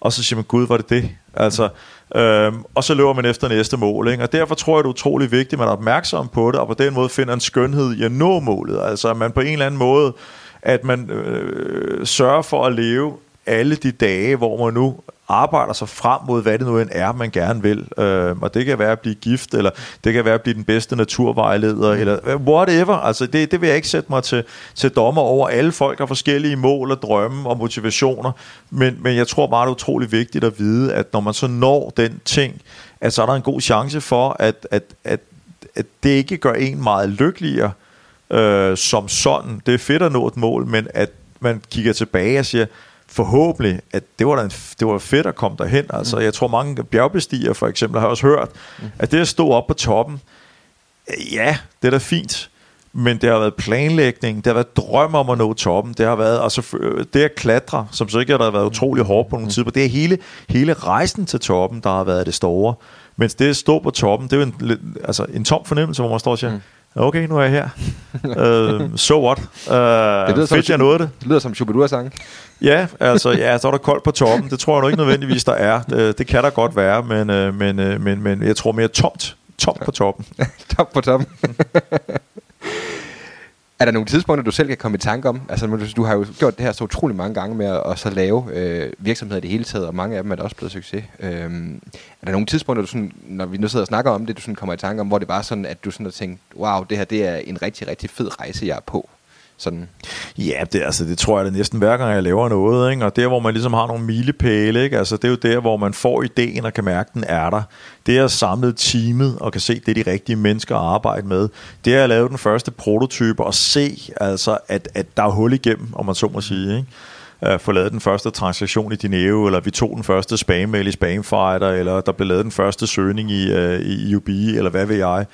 og så siger man, gud, var det det? Altså, Øhm, og så løber man efter næste mål. Ikke? Og derfor tror jeg, det er utrolig vigtigt, at man er opmærksom på det, og på den måde finder en skønhed i at nå målet. Altså at man på en eller anden måde, at man øh, sørger for at leve alle de dage, hvor man nu arbejder sig frem mod, hvad det nu end er, man gerne vil. Øh, og det kan være at blive gift, eller det kan være at blive den bedste naturvejleder, mm. eller whatever. Altså det, det vil jeg ikke sætte mig til, til dommer over. Alle folk har forskellige mål og drømme og motivationer, men, men jeg tror bare, det er utrolig vigtigt at vide, at når man så når den ting, at så er der en god chance for, at, at, at, at det ikke gør en meget lykkeligere øh, som sådan. Det er fedt at nå et mål, men at man kigger tilbage og siger, forhåbentlig, at det var, en, det var fedt at komme derhen. Altså, mm. Jeg tror, mange bjergbestiger for eksempel har også hørt, mm. at det at stå op på toppen, ja, det er da fint, men det har været planlægning, det har været drøm om at nå toppen, det har været, altså det at klatre, som så ikke har været utrolig hårdt på nogle mm. tidspunkt, det er hele, hele rejsen til toppen, der har været det store. Mens det at stå på toppen, det er jo en, altså en tom fornemmelse, hvor man står og siger, mm okay, nu er jeg her. uh, so what? Uh, det lyder fedt, som, jeg nåede det. Det lyder som Shubidua-sang. Ja, altså, ja, så er der koldt på toppen. Det tror jeg nu ikke nødvendigvis, der er. Det, det kan der godt være, men, uh, men, men, men jeg tror mere tomt. Tomt på toppen. Tomt på toppen. Er der nogle tidspunkter, du selv kan komme i tanke om? Altså, du har jo gjort det her så utrolig mange gange med at, at så lave øh, virksomheder i det hele taget, og mange af dem er da også blevet succes. Øhm, er der nogle tidspunkter, du sådan, når vi nu sidder og snakker om det, du sådan kommer i tanke om, hvor det var sådan, at du sådan har tænkt, wow, det her det er en rigtig, rigtig fed rejse, jeg er på? Sådan. Ja, det, altså, det tror jeg det næsten hver gang, jeg laver noget. Ikke? Og der, hvor man ligesom har nogle milepæle, ikke? Altså, det er jo der, hvor man får ideen og kan mærke, at den er der. Det er samlet teamet og kan se, det er de rigtige mennesker at arbejde med. Det er at lave den første prototype og se, altså, at, at der er hul igennem, om man så må sige. Ikke? Uh, få lavet den første transaktion i Dineo, eller vi tog den første spam-mail i Spamfighter, eller der blev lavet den første søgning i, uh, i UB, eller hvad ved jeg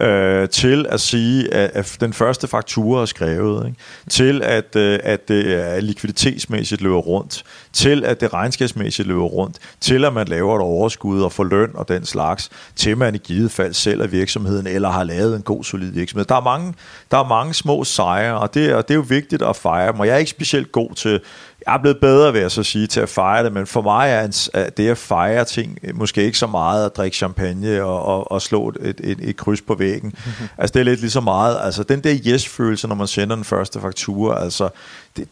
øh, til at sige, at, at den første faktura er skrevet, ikke? til at, øh, at det er likviditetsmæssigt løber rundt, til at det regnskabsmæssigt løber rundt, til at man laver et overskud og får løn og den slags, til man i givet fald selv er virksomheden, eller har lavet en god, solid virksomhed. Der er mange, der er mange små sejre, og det, og det er jo vigtigt at fejre dem, og jeg er ikke specielt god til jeg er blevet bedre, vil jeg så sige, til at fejre det, men for mig er det at fejre ting måske ikke så meget at drikke champagne og, og, og slå et, et, et kryds på væggen. altså det er lidt lige så meget, altså den der yes-følelse, når man sender den første faktura, altså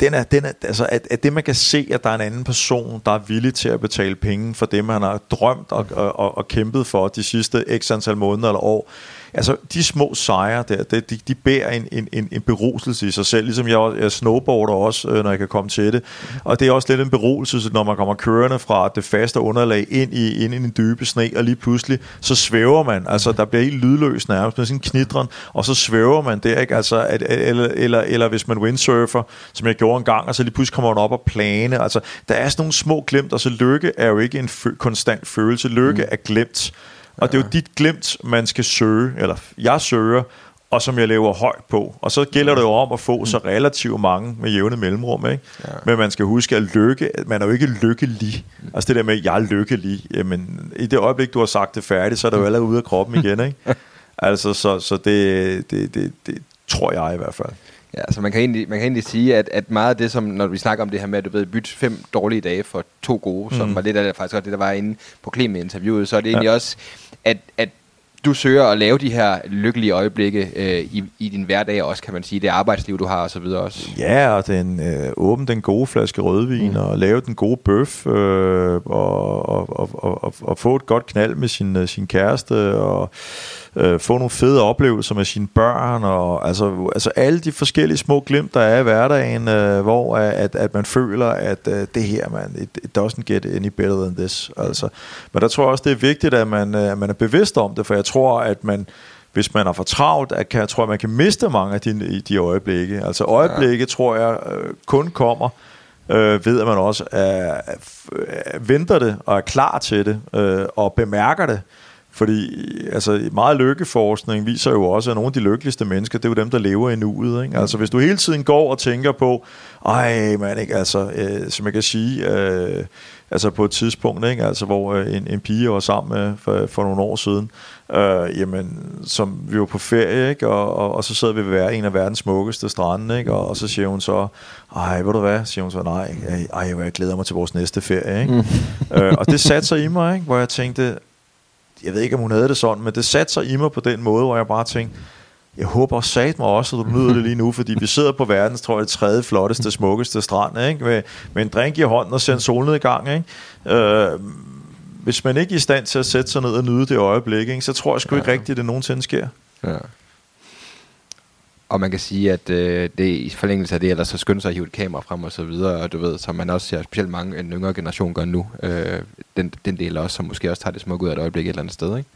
den er, den er, altså at, at det man kan se, at der er en anden person, der er villig til at betale penge for det, man har drømt og, og, og, og kæmpet for de sidste x antal måneder eller år, altså de små sejre der, de, de, de bærer en, en, en, en beruselse i sig selv, ligesom jeg, jeg snowboarder også, øh, når jeg kan komme til det. Og det er også lidt en beruselse, når man kommer kørende fra det faste underlag ind i, ind i en dybe sne, og lige pludselig, så svæver man, altså der bliver helt lydløs nærmest med sådan en knitren, og så svæver man der, ikke? Altså, at, eller, eller, eller hvis man windsurfer, som jeg gjorde en gang, og så lige pludselig kommer man op og plane, altså der er sådan nogle små glemt, og så lykke er jo ikke en fø- konstant følelse, lykke mm. er glemt. Og det er jo dit glemt, man skal søge, eller jeg søger, og som jeg lever højt på. Og så gælder det jo om at få så relativt mange med jævne mellemrum. Ikke? Ja. Men man skal huske, at lykke, man er jo ikke lykkelig. Altså det der med, at jeg er lykkelig, jamen i det øjeblik, du har sagt det færdigt, så er det jo allerede ude af kroppen igen. Ikke? altså så, så det, det, det, det tror jeg i hvert fald. Ja, så man kan egentlig, man kan egentlig sige, at, at meget af det, som når vi snakker om det her med, at du ved, bytte fem dårlige dage for to gode, mm. som var lidt af det, faktisk det, der var inde på Klima-interviewet, så er det ja. egentlig også, at, at du søger at lave de her lykkelige øjeblikke øh, i, i din hverdag også, kan man sige. Det arbejdsliv, du har og så videre også. Ja, og den, øh, åbne den gode flaske rødvin, mm. og lave den gode bøf, øh, og, og, og, og, og få et godt knald med sin, øh, sin kæreste, og øh, få nogle fede oplevelser med sine børn, og altså, altså alle de forskellige små glimt, der er i hverdagen, øh, hvor at, at man føler, at øh, det her, man, it, it doesn't get any better than this. Altså. Men der tror jeg også, det er vigtigt, at man, øh, at man er bevidst om det, for jeg tror, at man hvis man er for travlt, at kan, jeg tror, at man kan miste mange af de, de øjeblikke. Altså øjeblikke, ja. tror jeg, øh, kun kommer, øh, ved at man også er, er, venter det og er klar til det øh, og bemærker det. Fordi altså, meget lykkeforskning viser jo også, at nogle af de lykkeligste mennesker, det er jo dem, der lever i nuet. Ikke? Altså hvis du hele tiden går og tænker på, ej man, ikke? Altså, øh, som jeg kan sige, øh, altså på et tidspunkt, ikke? Altså, hvor øh, en, en pige var sammen med for, for nogle år siden, øh, jamen, som vi var på ferie, ikke? Og, og, og så sidder vi ved en af verdens smukkeste strande, ikke? Og, og så siger hun så, ej, ved du hvad? Siger hun så, nej, ej, jeg glæder mig til vores næste ferie, ikke? Mm. øh, og det satte sig i mig, ikke? Hvor jeg tænkte, jeg ved ikke, om hun havde det sådan, men det satte sig i mig på den måde, hvor jeg bare tænkte, jeg håber sat mig også, at du nyder det lige nu, fordi vi sidder på verdens, tror jeg, tredje flotteste, smukkeste strand, ikke? Med, med en drink i hånden og ser en solnedgang. Ikke? Øh, hvis man ikke er i stand til at sætte sig ned og nyde det øjeblik, ikke? så tror jeg sgu ja. ikke rigtigt, at det nogensinde sker. Ja. Og man kan sige, at øh, det i forlængelse af det, eller så skynder sig at hive et kamera frem og så videre, og du ved, som man også ser specielt mange en yngre generation gør nu, øh, den, den del også, som måske også tager det smukke ud af et øjeblik et eller andet sted, ikke?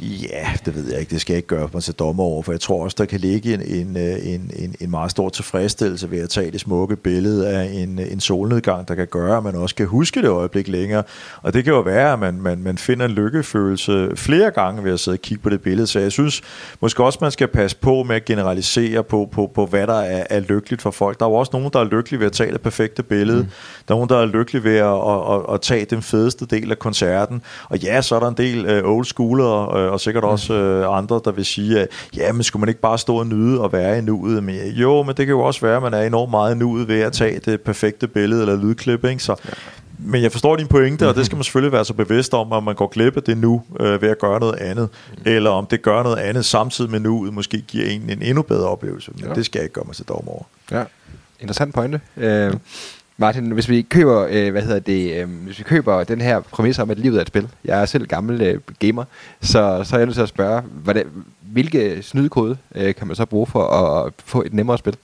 Ja, det ved jeg ikke. Det skal jeg ikke gøre mig til dommer over, for jeg tror også, der kan ligge en, en, en, en, en meget stor tilfredsstillelse ved at tage det smukke billede af en, en solnedgang, der kan gøre, at man også kan huske det øjeblik længere. Og det kan jo være, at man, man, man finder en lykkefølelse flere gange ved at sidde og kigge på det billede. Så jeg synes måske også, man skal passe på med at generalisere på, på, på hvad der er, er lykkeligt for folk. Der er jo også nogen, der er lykkelige ved at tage det perfekte billede. Mm. Der er nogen, der er lykkelige ved at, at, at, at tage den fedeste del af koncerten. Og ja, så er der en del uh, old schooler øh, og sikkert også øh, andre, der vil sige, at ja, men skulle man ikke bare stå og nyde og være i nuet? Men, jo, men det kan jo også være, at man er enormt meget i nuet ved at tage det perfekte billede eller lydklip, ikke? Så men jeg forstår din pointe, og det skal man selvfølgelig være så bevidst om, om man går glip af det nu øh, ved at gøre noget andet, eller om det gør noget andet samtidig med nuet, måske giver en en endnu bedre oplevelse. Men ja. det skal jeg ikke gøre mig til dom over. Ja, interessant pointe. Øh, Martin, hvis vi køber, øh, hvad hedder det, øh, hvis vi køber den her præmis om, at livet er et spil. Jeg er selv gammel øh, gamer, så, så er jeg nødt til at spørge, hvordan, hvilke snydekode øh, kan man så bruge for at få et nemmere spil?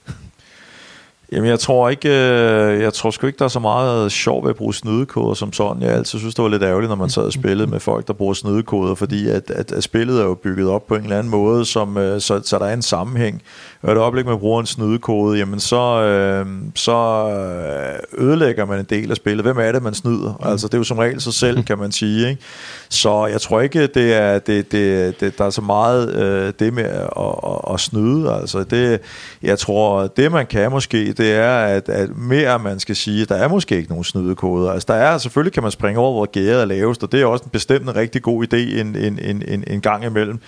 Jamen, jeg tror ikke, øh, jeg tror sgu ikke, der er så meget sjov ved at bruge snydekoder som sådan. Jeg altid synes, det var lidt ærgerligt, når man sad og spillede med folk, der bruger snydekoder, fordi at, at, at spillet er jo bygget op på en eller anden måde, som, øh, så, så der er en sammenhæng. Og et øjeblik, man bruger en snydekode, jamen så, øh, så øh, ødelægger man en del af spillet. Hvem er det, man snyder? Mm. Altså, det er jo som regel sig selv, kan man sige. Ikke? Så jeg tror ikke, det er, det, det, det, der er så meget øh, det med at, at, at snyde. Altså, det, jeg tror, det man kan måske, det er, at, at mere man skal sige, der er måske ikke nogen snydekoder. Altså, der er, selvfølgelig kan man springe over, hvor gæret er lavest, og det er også en bestemt en rigtig god idé en, en, en, en, en gang imellem.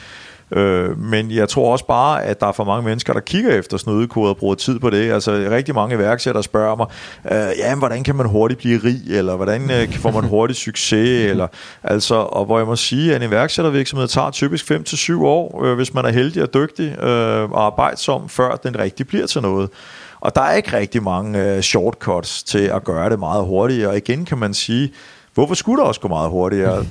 Øh, men jeg tror også bare, at der er for mange mennesker, der kigger efter snydekoder og bruger tid på det. Altså rigtig mange iværksættere spørger mig, øh, ja, hvordan kan man hurtigt blive rig, eller hvordan øh, får man hurtigt succes, eller altså, og hvor jeg må sige, at en iværksættervirksomhed tager typisk 5-7 år, øh, hvis man er heldig og dygtig øh, og arbejdsom, før den rigtig bliver til noget. Og der er ikke rigtig mange øh, shortcuts til at gøre det meget hurtigere. Og igen kan man sige, Hvorfor skulle det også gå meget hurtigere?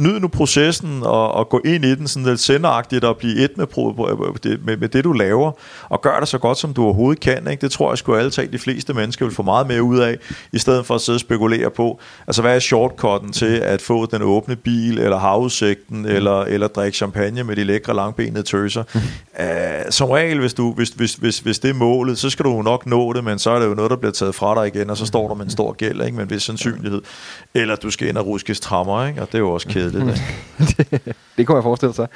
Nyd nu processen og, og gå ind i den sådan lidt senderagtigt og blive et med, med, med det, du laver, og gør det så godt, som du overhovedet kan. Ikke? Det tror jeg skulle alle talt de fleste mennesker vil få meget mere ud af, i stedet for at sidde og spekulere på, altså hvad er shortcutten til at få den åbne bil, eller havudsigten, mm. eller, eller drikke champagne med de lækre langbenede tøser. Uh, som regel, hvis, du, hvis, hvis, hvis, hvis det er målet, så skal du nok nå det, men så er det jo noget, der bliver taget fra dig igen, og så står der med en stor gæld, ikke? med en vis sandsynlighed. Eller at du skal ind og ruske strammer, ikke? og det er jo også kedeligt. det, det kunne jeg forestille sig.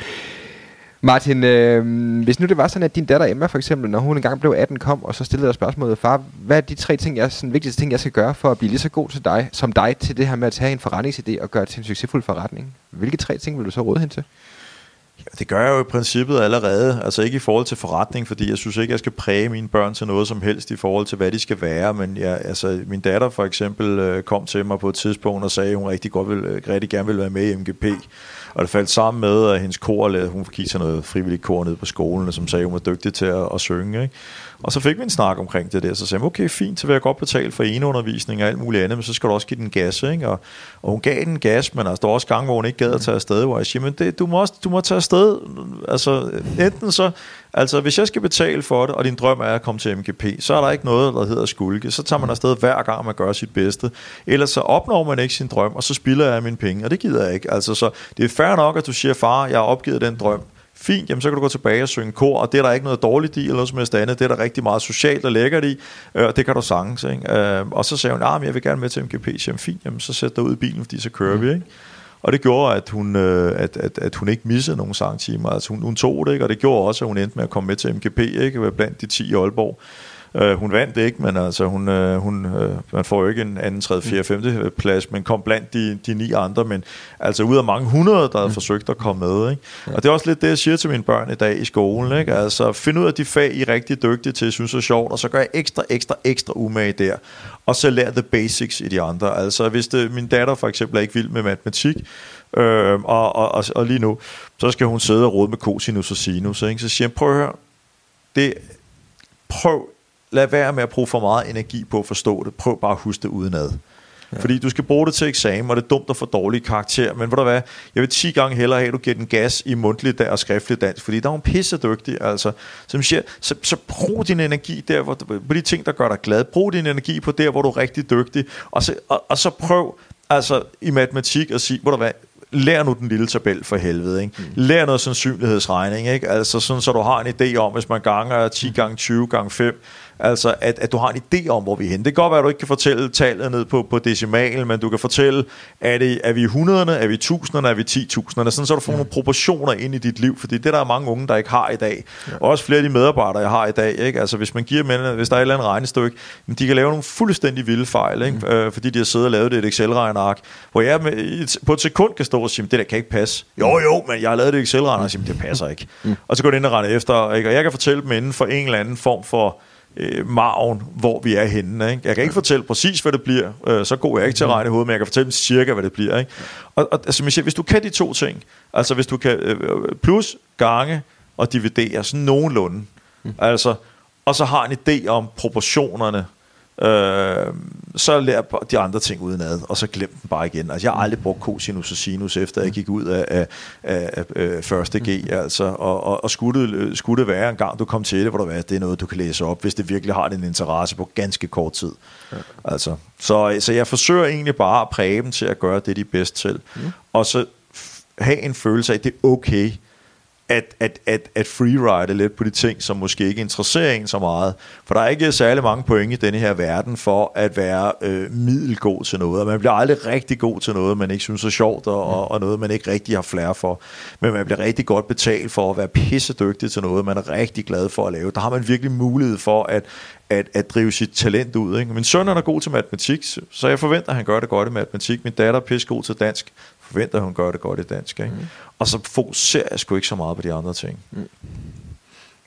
Martin, øh, hvis nu det var sådan, at din datter Emma for eksempel, når hun engang blev 18, kom og så stillede dig spørgsmålet, far, hvad er de tre ting, jeg, sådan, vigtigste ting, jeg skal gøre for at blive lige så god til dig, som dig til det her med at tage en forretningsidé og gøre det til en succesfuld forretning? Hvilke tre ting vil du så råde hende til? Det gør jeg jo i princippet allerede, altså ikke i forhold til forretning, fordi jeg synes ikke, jeg skal præge mine børn til noget som helst i forhold til, hvad de skal være, men jeg, altså, min datter for eksempel øh, kom til mig på et tidspunkt og sagde, at hun rigtig, godt vil, øh, rigtig gerne ville være med i MGP, og det faldt sammen med, at hendes kor, hun gik til noget frivilligt kor nede på skolen, som sagde, at hun var dygtig til at, at synge, ikke? Og så fik vi en snak omkring det der, så sagde hun, okay, fint, så vil jeg godt betale for eneundervisning og alt muligt andet, men så skal du også give den gas, ikke? Og, og hun gav den gas, men altså, der var også gange, hvor hun ikke gad at tage afsted, hvor jeg siger, men det, du, må også, du må tage afsted, altså enten så, altså hvis jeg skal betale for det, og din drøm er at komme til MGP, så er der ikke noget, der hedder skulke, så tager man afsted hver gang, man gør sit bedste, ellers så opnår man ikke sin drøm, og så spilder jeg mine penge, og det gider jeg ikke, altså så det er fair nok, at du siger, far, jeg har opgivet den drøm, fint, jamen så kan du gå tilbage og synge kor, og det er der ikke noget dårligt i, eller noget som helst andet, det er der rigtig meget socialt og lækkert i, øh, og det kan du sagtens, ikke? Øh, og så sagde hun, ah, men jeg vil gerne med til MGP, jamen fint, jamen så sæt dig ud i bilen, fordi så kører mm. vi, ikke? Og det gjorde, at hun, øh, at, at, at hun ikke missede nogen sangtimer, altså hun, hun tog det, ikke? og det gjorde også, at hun endte med at komme med til MGP, ikke? blandt de 10 i Aalborg. Øh, hun vandt ikke, men altså hun, øh, hun, øh, man får jo ikke en anden, tredje, fjerde, femte plads, men kom blandt de, de ni andre, men altså ud af mange hundrede, der havde mm. forsøgt at komme med. Ikke? Ja. Og det er også lidt det, jeg siger til mine børn i dag i skolen. Ikke? Altså find ud af de fag, I er rigtig dygtige til, synes er sjovt, og så gør jeg ekstra, ekstra, ekstra umage der. Og så lær the basics i de andre. Altså hvis det, min datter for eksempel er ikke vild med matematik, øh, og, og, og, og lige nu, så skal hun sidde og rode med cosinus og sinus. Ikke? Så siger jeg, prøv at høre, det, prøv lad være med at bruge for meget energi på at forstå det. Prøv bare at huske det udenad. Ja. Fordi du skal bruge det til eksamen, og det er dumt at få dårlig karakter. Men ved du hvad, jeg vil 10 gange hellere have, at du giver den gas i mundtlig og skriftlig dansk, fordi der er en pisse dygtig, altså. Som siger, så, så brug din energi der, hvor, på de ting, der gør dig glad. Brug din energi på der, hvor du er rigtig dygtig, og så, og, og så prøv altså i matematik at sige, ved du hvad, lær nu den lille tabel for helvede. Ikke? Mm. Lær noget sandsynlighedsregning, ikke? Altså sådan, så du har en idé om, hvis man ganger 10 gange 20 gange 5, Altså, at, at du har en idé om, hvor vi er henne. Det kan godt være, at du ikke kan fortælle tallet ned på, på decimal, men du kan fortælle, er, det, er vi i hundrederne, er vi i tusinderne, er vi i titusinderne, sådan så du får ja. nogle proportioner ind i dit liv, fordi det der er mange unge, der ikke har i dag. Ja. Og også flere af de medarbejdere, jeg har i dag. Ikke? Altså, hvis man giver dem, hvis der er et eller andet regnestykke, men de kan lave nogle fuldstændig vilde fejl, ikke? Mm. Øh, fordi de har siddet og lavet det et Excel-regneark, hvor jeg med, på et sekund kan stå og sige, det der kan ikke passe. Jo, jo, men jeg har lavet det Excel-regneark, og siger, det passer ikke. Mm. Og så går det ind og rende efter, ikke? og jeg kan fortælle dem inden for en eller anden form for øh, maven, hvor vi er henne. Ikke? Jeg kan ikke fortælle præcis, hvad det bliver. Øh, så går jeg ikke til at mhm. regne i hovedet, men jeg kan fortælle cirka, hvad det bliver. Ikke? Og, og altså, Michel, hvis du kan de to ting, altså hvis du kan øh, plus, gange og dividere sådan nogenlunde, mm. altså, og så har en idé om proportionerne, Øh, så lær de andre ting udenad, og så glem den bare igen. Altså, jeg har aldrig brugt cosinus og sinus, efter jeg gik ud af, af, af, af første G. Mm. Altså, og, og, og skulle, det, skulle det være en gang, du kom til det, hvor du var, det er noget, du kan læse op, hvis det virkelig har din interesse på ganske kort tid. Ja. Altså, så, så jeg forsøger egentlig bare at præge dem til at gøre det, de er bedst til. Mm. Og så have en følelse af, at det er okay, at, at, at, at freeride lidt på de ting, som måske ikke interesserer en så meget. For der er ikke særlig mange point i denne her verden for at være øh, middelgod til noget. Og man bliver aldrig rigtig god til noget, man ikke synes er sjovt, og, og, og noget, man ikke rigtig har flere for. Men man bliver rigtig godt betalt for at være pissedygtig til noget, man er rigtig glad for at lave. Der har man virkelig mulighed for at, at, at drive sit talent ud. Ikke? Min søn er god til matematik, så jeg forventer, at han gør det godt i matematik. Min datter er pissegod til dansk forventer, at hun gør det godt i dansk. Ikke? Mm. Og så fokuserer jeg sgu ikke så meget på de andre ting. Mm.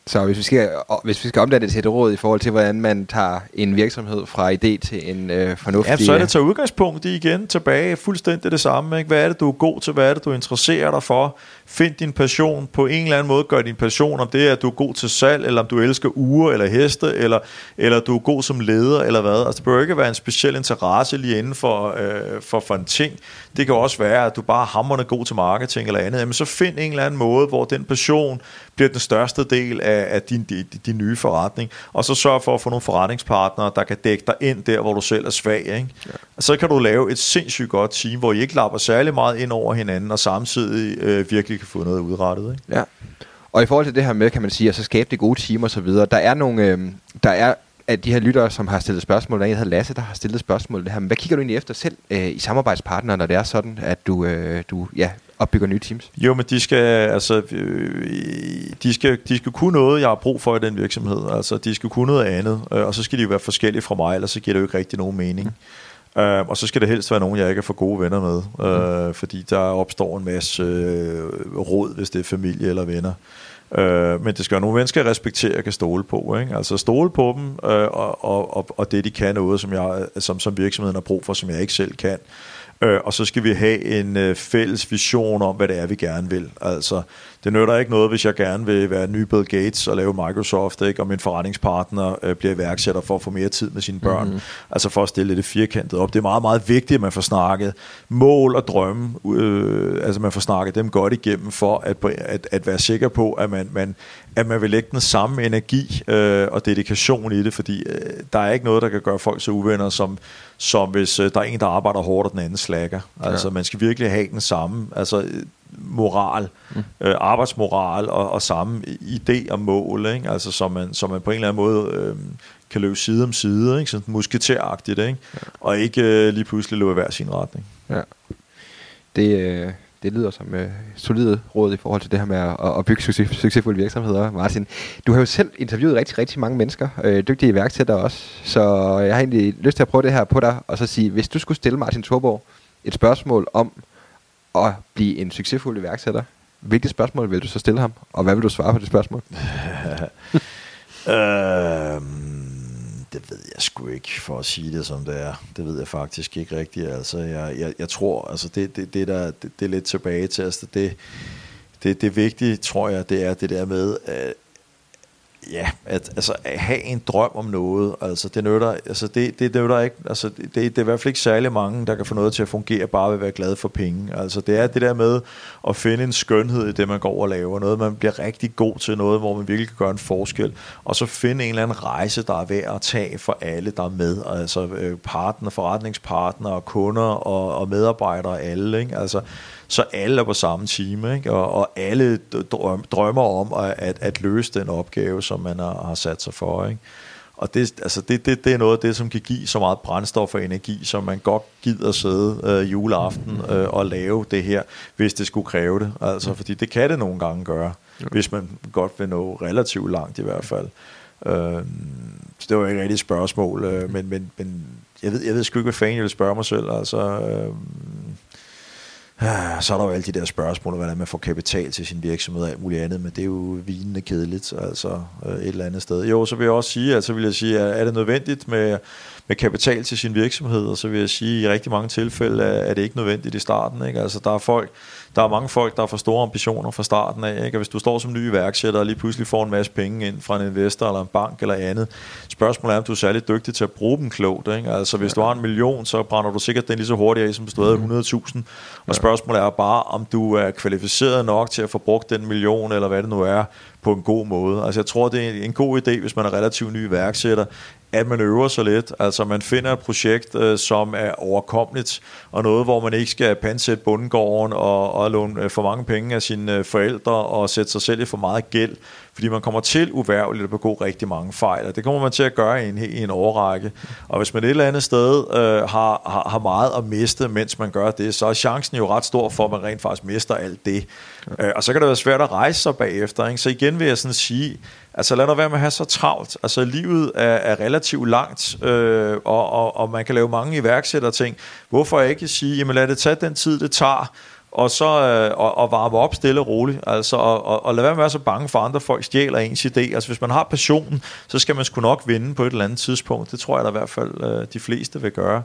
Så hvis vi, skal, hvis vi skal omdanne det til et råd i forhold til, hvordan man tager en virksomhed fra idé til en øh, fornuftig... Ja, så er det at tage udgangspunkt i igen tilbage, fuldstændig det samme. Ikke? Hvad er det, du er god til? Hvad er det, du interesserer dig for? Find din passion på en eller anden måde. Gør din passion, om det er, at du er god til salg, eller om du elsker uger eller heste, eller, eller du er god som leder, eller hvad. Altså, det bør ikke være en speciel interesse lige inden for, øh, for, for en ting. Det kan også være, at du bare er hammerende god til marketing eller andet. Jamen, så find en eller anden måde, hvor den passion bliver den største del af, af din, din, din nye forretning. Og så sørg for at få nogle forretningspartnere, der kan dække dig ind der, hvor du selv er svag. Ikke? Ja. Så kan du lave et sindssygt godt team, hvor I ikke lapper særlig meget ind over hinanden, og samtidig øh, virkelig kan få noget udrettet. Ikke? Ja. Og i forhold til det her med, kan man sige, at så skabe det gode så videre, der er nogle, øh, der er at de her lyttere, som har stillet spørgsmål, der er en, der hedder Lasse, der har stillet spørgsmål, det her, men hvad kigger du egentlig efter selv øh, i samarbejdspartnere, når det er sådan, at du, øh, du ja, opbygger nye teams? Jo, men de skal, altså, øh, de skal, de skal kunne noget, jeg har brug for i den virksomhed. Altså, de skal kunne noget andet, øh, og så skal de jo være forskellige fra mig, ellers så giver det jo ikke rigtig nogen mening. Mm. Uh, og så skal det helst være nogen, jeg ikke er for gode venner med, uh, mm. fordi der opstår en masse uh, råd, hvis det er familie eller venner. Uh, men det skal være nogle mennesker, jeg respekterer og kan stole på. Ikke? Altså stole på dem, og, og, og, og det de kan noget, som, jeg, som, som virksomheden har brug for, som jeg ikke selv kan. Øh, og så skal vi have en øh, fælles vision om, hvad det er, vi gerne vil. Altså, det nytter ikke noget, hvis jeg gerne vil være ny Bill Gates og lave Microsoft, ikke? og min forretningspartner øh, bliver iværksætter for at få mere tid med sine børn. Mm-hmm. Altså for at stille det firkantet op. Det er meget, meget vigtigt, at man får snakket mål og drømme, øh, altså man får snakket dem godt igennem, for at, at, at være sikker på, at man, man, at man vil lægge den samme energi øh, og dedikation i det, fordi øh, der er ikke noget, der kan gøre folk så uvenner, som, som hvis øh, der er en, der arbejder hårdt, og den anden slækker. Altså ja. man skal virkelig have den samme, altså moral, mm. øh, arbejdsmoral og, og samme idé og mål, ikke? Altså, så, man, så man på en eller anden måde øh, kan løbe side om side, ikke? sådan musketæragtigt, ikke? Ja. og ikke øh, lige pludselig løbe hver sin retning. Ja. Det, øh, det lyder som øh, solide råd i forhold til det her med at, at bygge succes, succesfulde virksomheder, Martin. Du har jo selv interviewet rigtig, rigtig mange mennesker, øh, dygtige iværksættere også, så jeg har egentlig lyst til at prøve det her på dig, og så sige, hvis du skulle stille Martin Thorborg et spørgsmål om, at blive en succesfuld iværksætter, hvilke spørgsmål vil du så stille ham, og hvad vil du svare på det spørgsmål? øhm, det ved jeg sgu ikke, for at sige det som det er. Det ved jeg faktisk ikke rigtigt. Altså, jeg, jeg, jeg tror, altså det, det, det, der, det, det er lidt tilbage til, altså det, det, det vigtige, tror jeg, det er det der med, at ja, at, altså, at have en drøm om noget, altså det nytter, altså det, det, det nytter ikke, altså det, det er i hvert fald ikke særlig mange, der kan få noget til at fungere, bare ved at være glad for penge. Altså det er det der med at finde en skønhed i det, man går og laver, noget man bliver rigtig god til, noget hvor man virkelig kan gøre en forskel, og så finde en eller anden rejse, der er værd at tage for alle, der er med, altså øh, partner, forretningspartner, kunder og, og medarbejdere, alle, ikke? altså så alle er på samme time, ikke? Og, og alle drømmer om at, at, at løse den opgave, som man har, har sat sig for. Ikke? Og det, altså det, det, det er noget af det, som kan give så meget brændstof og energi, som man godt gider sidde øh, juleaften øh, og lave det her, hvis det skulle kræve det. Altså, mm. fordi det kan det nogle gange gøre, ja. hvis man godt vil nå relativt langt i hvert fald. Øh, så det var ikke rigtig et spørgsmål, øh, men, men, men jeg, ved, jeg ved sgu ikke, hvad fanden jeg vil spørge mig selv. Altså, øh, Ah, så er der jo alle de der spørgsmål, hvordan man får kapital til sin virksomhed og alt muligt andet, men det er jo vinende kedeligt, altså øh, et eller andet sted. Jo, så vil jeg også sige, altså vil jeg sige, er det nødvendigt med, med kapital til sin virksomhed, og så vil jeg sige, at i rigtig mange tilfælde er det ikke nødvendigt i starten. Ikke? Altså, der er folk, der er mange folk, der får store ambitioner fra starten af. Ikke? Og hvis du står som ny iværksætter og lige pludselig får en masse penge ind fra en investor eller en bank eller andet, spørgsmålet er, om du er særlig dygtig til at bruge dem klogt. Ikke? Altså hvis du har en million, så brænder du sikkert den lige så hurtigt af, som hvis du havde 100.000. Og spørgsmålet er bare, om du er kvalificeret nok til at få brugt den million, eller hvad det nu er, på en god måde. Altså jeg tror, det er en god idé, hvis man er relativt ny iværksætter, at man øver sig lidt. Altså man finder et projekt, øh, som er overkommeligt, og noget, hvor man ikke skal pansætte bundegården og, og låne øh, for mange penge af sine øh, forældre og sætte sig selv i for meget gæld, fordi man kommer til uværligt at begå rigtig mange fejl, og det kommer man til at gøre i en, i en overrække. Og hvis man et eller andet sted øh, har, har, har meget at miste, mens man gør det, så er chancen jo ret stor for, at man rent faktisk mister alt det. Øh, og så kan det være svært at rejse sig bagefter. Ikke? Så igen vil jeg sådan sige, altså lad nu være med at have så travlt. Altså livet er, er relativt langt, øh, og, og, og man kan lave mange iværksætterting. Hvorfor ikke sige, jamen lad det tage den tid, det tager, og så øh, og, og varme op stille og roligt, altså, og, og, og lad være med at være så bange for, andre folk stjæler ens idé. Altså, hvis man har passionen, så skal man sgu nok vinde på et eller andet tidspunkt. Det tror jeg da i hvert fald, øh, de fleste vil gøre.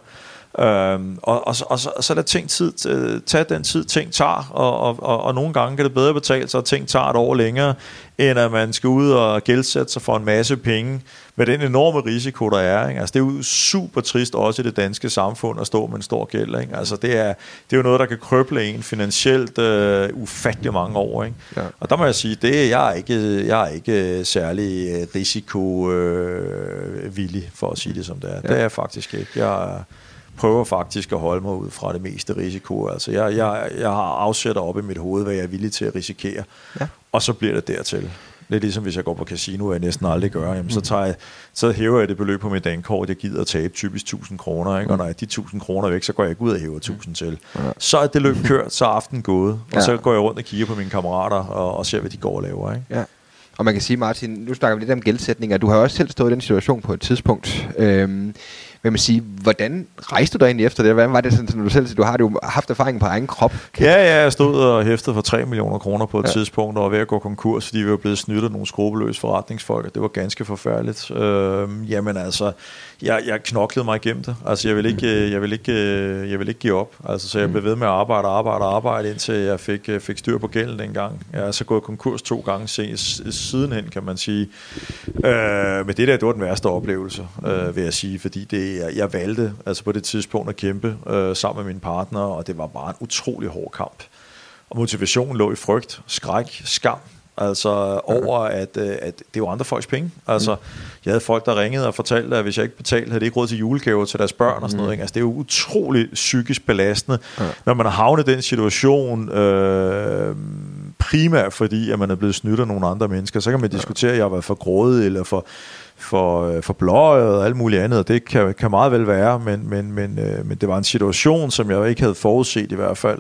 Øhm, og, og, og, så, og så lad ting tid, øh, tage den tid, ting tager, og, og, og, og nogle gange kan det bedre betale sig, at ting tager et år længere, end at man skal ud og gældsætte sig for en masse penge, med den enorme risiko, der er. Ikke? Altså, det er jo super trist også i det danske samfund at stå med en stor gæld. Ikke? Altså, det, er, det er jo noget, der kan krøble en finansielt øh, ufattelig mange år. Ikke? Ja. Og der må jeg sige, det jeg er ikke, jeg er ikke særlig risikovillig, øh, for at sige det som det er. Ja. Det er jeg faktisk ikke. Jeg prøver faktisk at holde mig ud fra det meste risiko. Altså, jeg, jeg, jeg har afsætter op i mit hoved, hvad jeg er villig til at risikere. Ja. Og så bliver det dertil. Lidt ligesom hvis jeg går på casino, og jeg næsten aldrig gør, jamen, så, tager jeg, så hæver jeg det beløb på mit dankort, jeg gider at tabe typisk 1000 kroner, ikke? og når jeg de 1000 kroner væk, så går jeg ikke ud og hæver 1000 til. Så er det løb kørt, så er aftenen gået, og så går jeg rundt og kigger på mine kammerater og, og ser, hvad de går og laver. Ikke? Ja. Og man kan sige, Martin, nu snakker vi lidt om gældsætning, og du har også selv stået i den situation på et tidspunkt. Øhm, vil man sige, hvordan rejste du dig egentlig efter det? Hvordan var det sådan, som du selv siger, du har jo haft erfaring på egen krop? Ja, ja, jeg stod og hæftede for 3 millioner kroner på et ja. tidspunkt, og var ved at gå konkurs, fordi vi var blevet snydt af nogle skrupelløse forretningsfolk, og det var ganske forfærdeligt. Øh, jamen altså, jeg, jeg knoklede mig igennem det. Altså, jeg vil ikke, jeg vil ikke, jeg vil ikke give op. Altså, så jeg blev ved med at arbejde, arbejde, arbejde, indtil jeg fik, fik styr på gælden dengang. Jeg er så gået konkurs to gange sidenhen, kan man sige. Øh, men det der, det var den værste oplevelse, øh, vil jeg sige, fordi det, jeg, jeg valgte altså på det tidspunkt at kæmpe øh, sammen med min partner, og det var bare en utrolig hård kamp. Og motivationen lå i frygt, skræk, skam, Altså over, at, øh, at det var andre folks penge. Altså, mm. jeg havde folk, der ringede og fortalte, at hvis jeg ikke betalte, havde de ikke råd til julegaver til deres børn og sådan mm. noget. Ikke? Altså, det er jo utroligt psykisk belastende, ja. når man har havnet i den situation, øh, primært fordi, at man er blevet snydt af nogle andre mennesker. Så kan man diskutere, at jeg har været for grådig eller for for, øh, for blåøjet og alt muligt andet, og det kan, kan meget vel være, men, men, men, øh, men det var en situation, som jeg ikke havde forudset i hvert fald.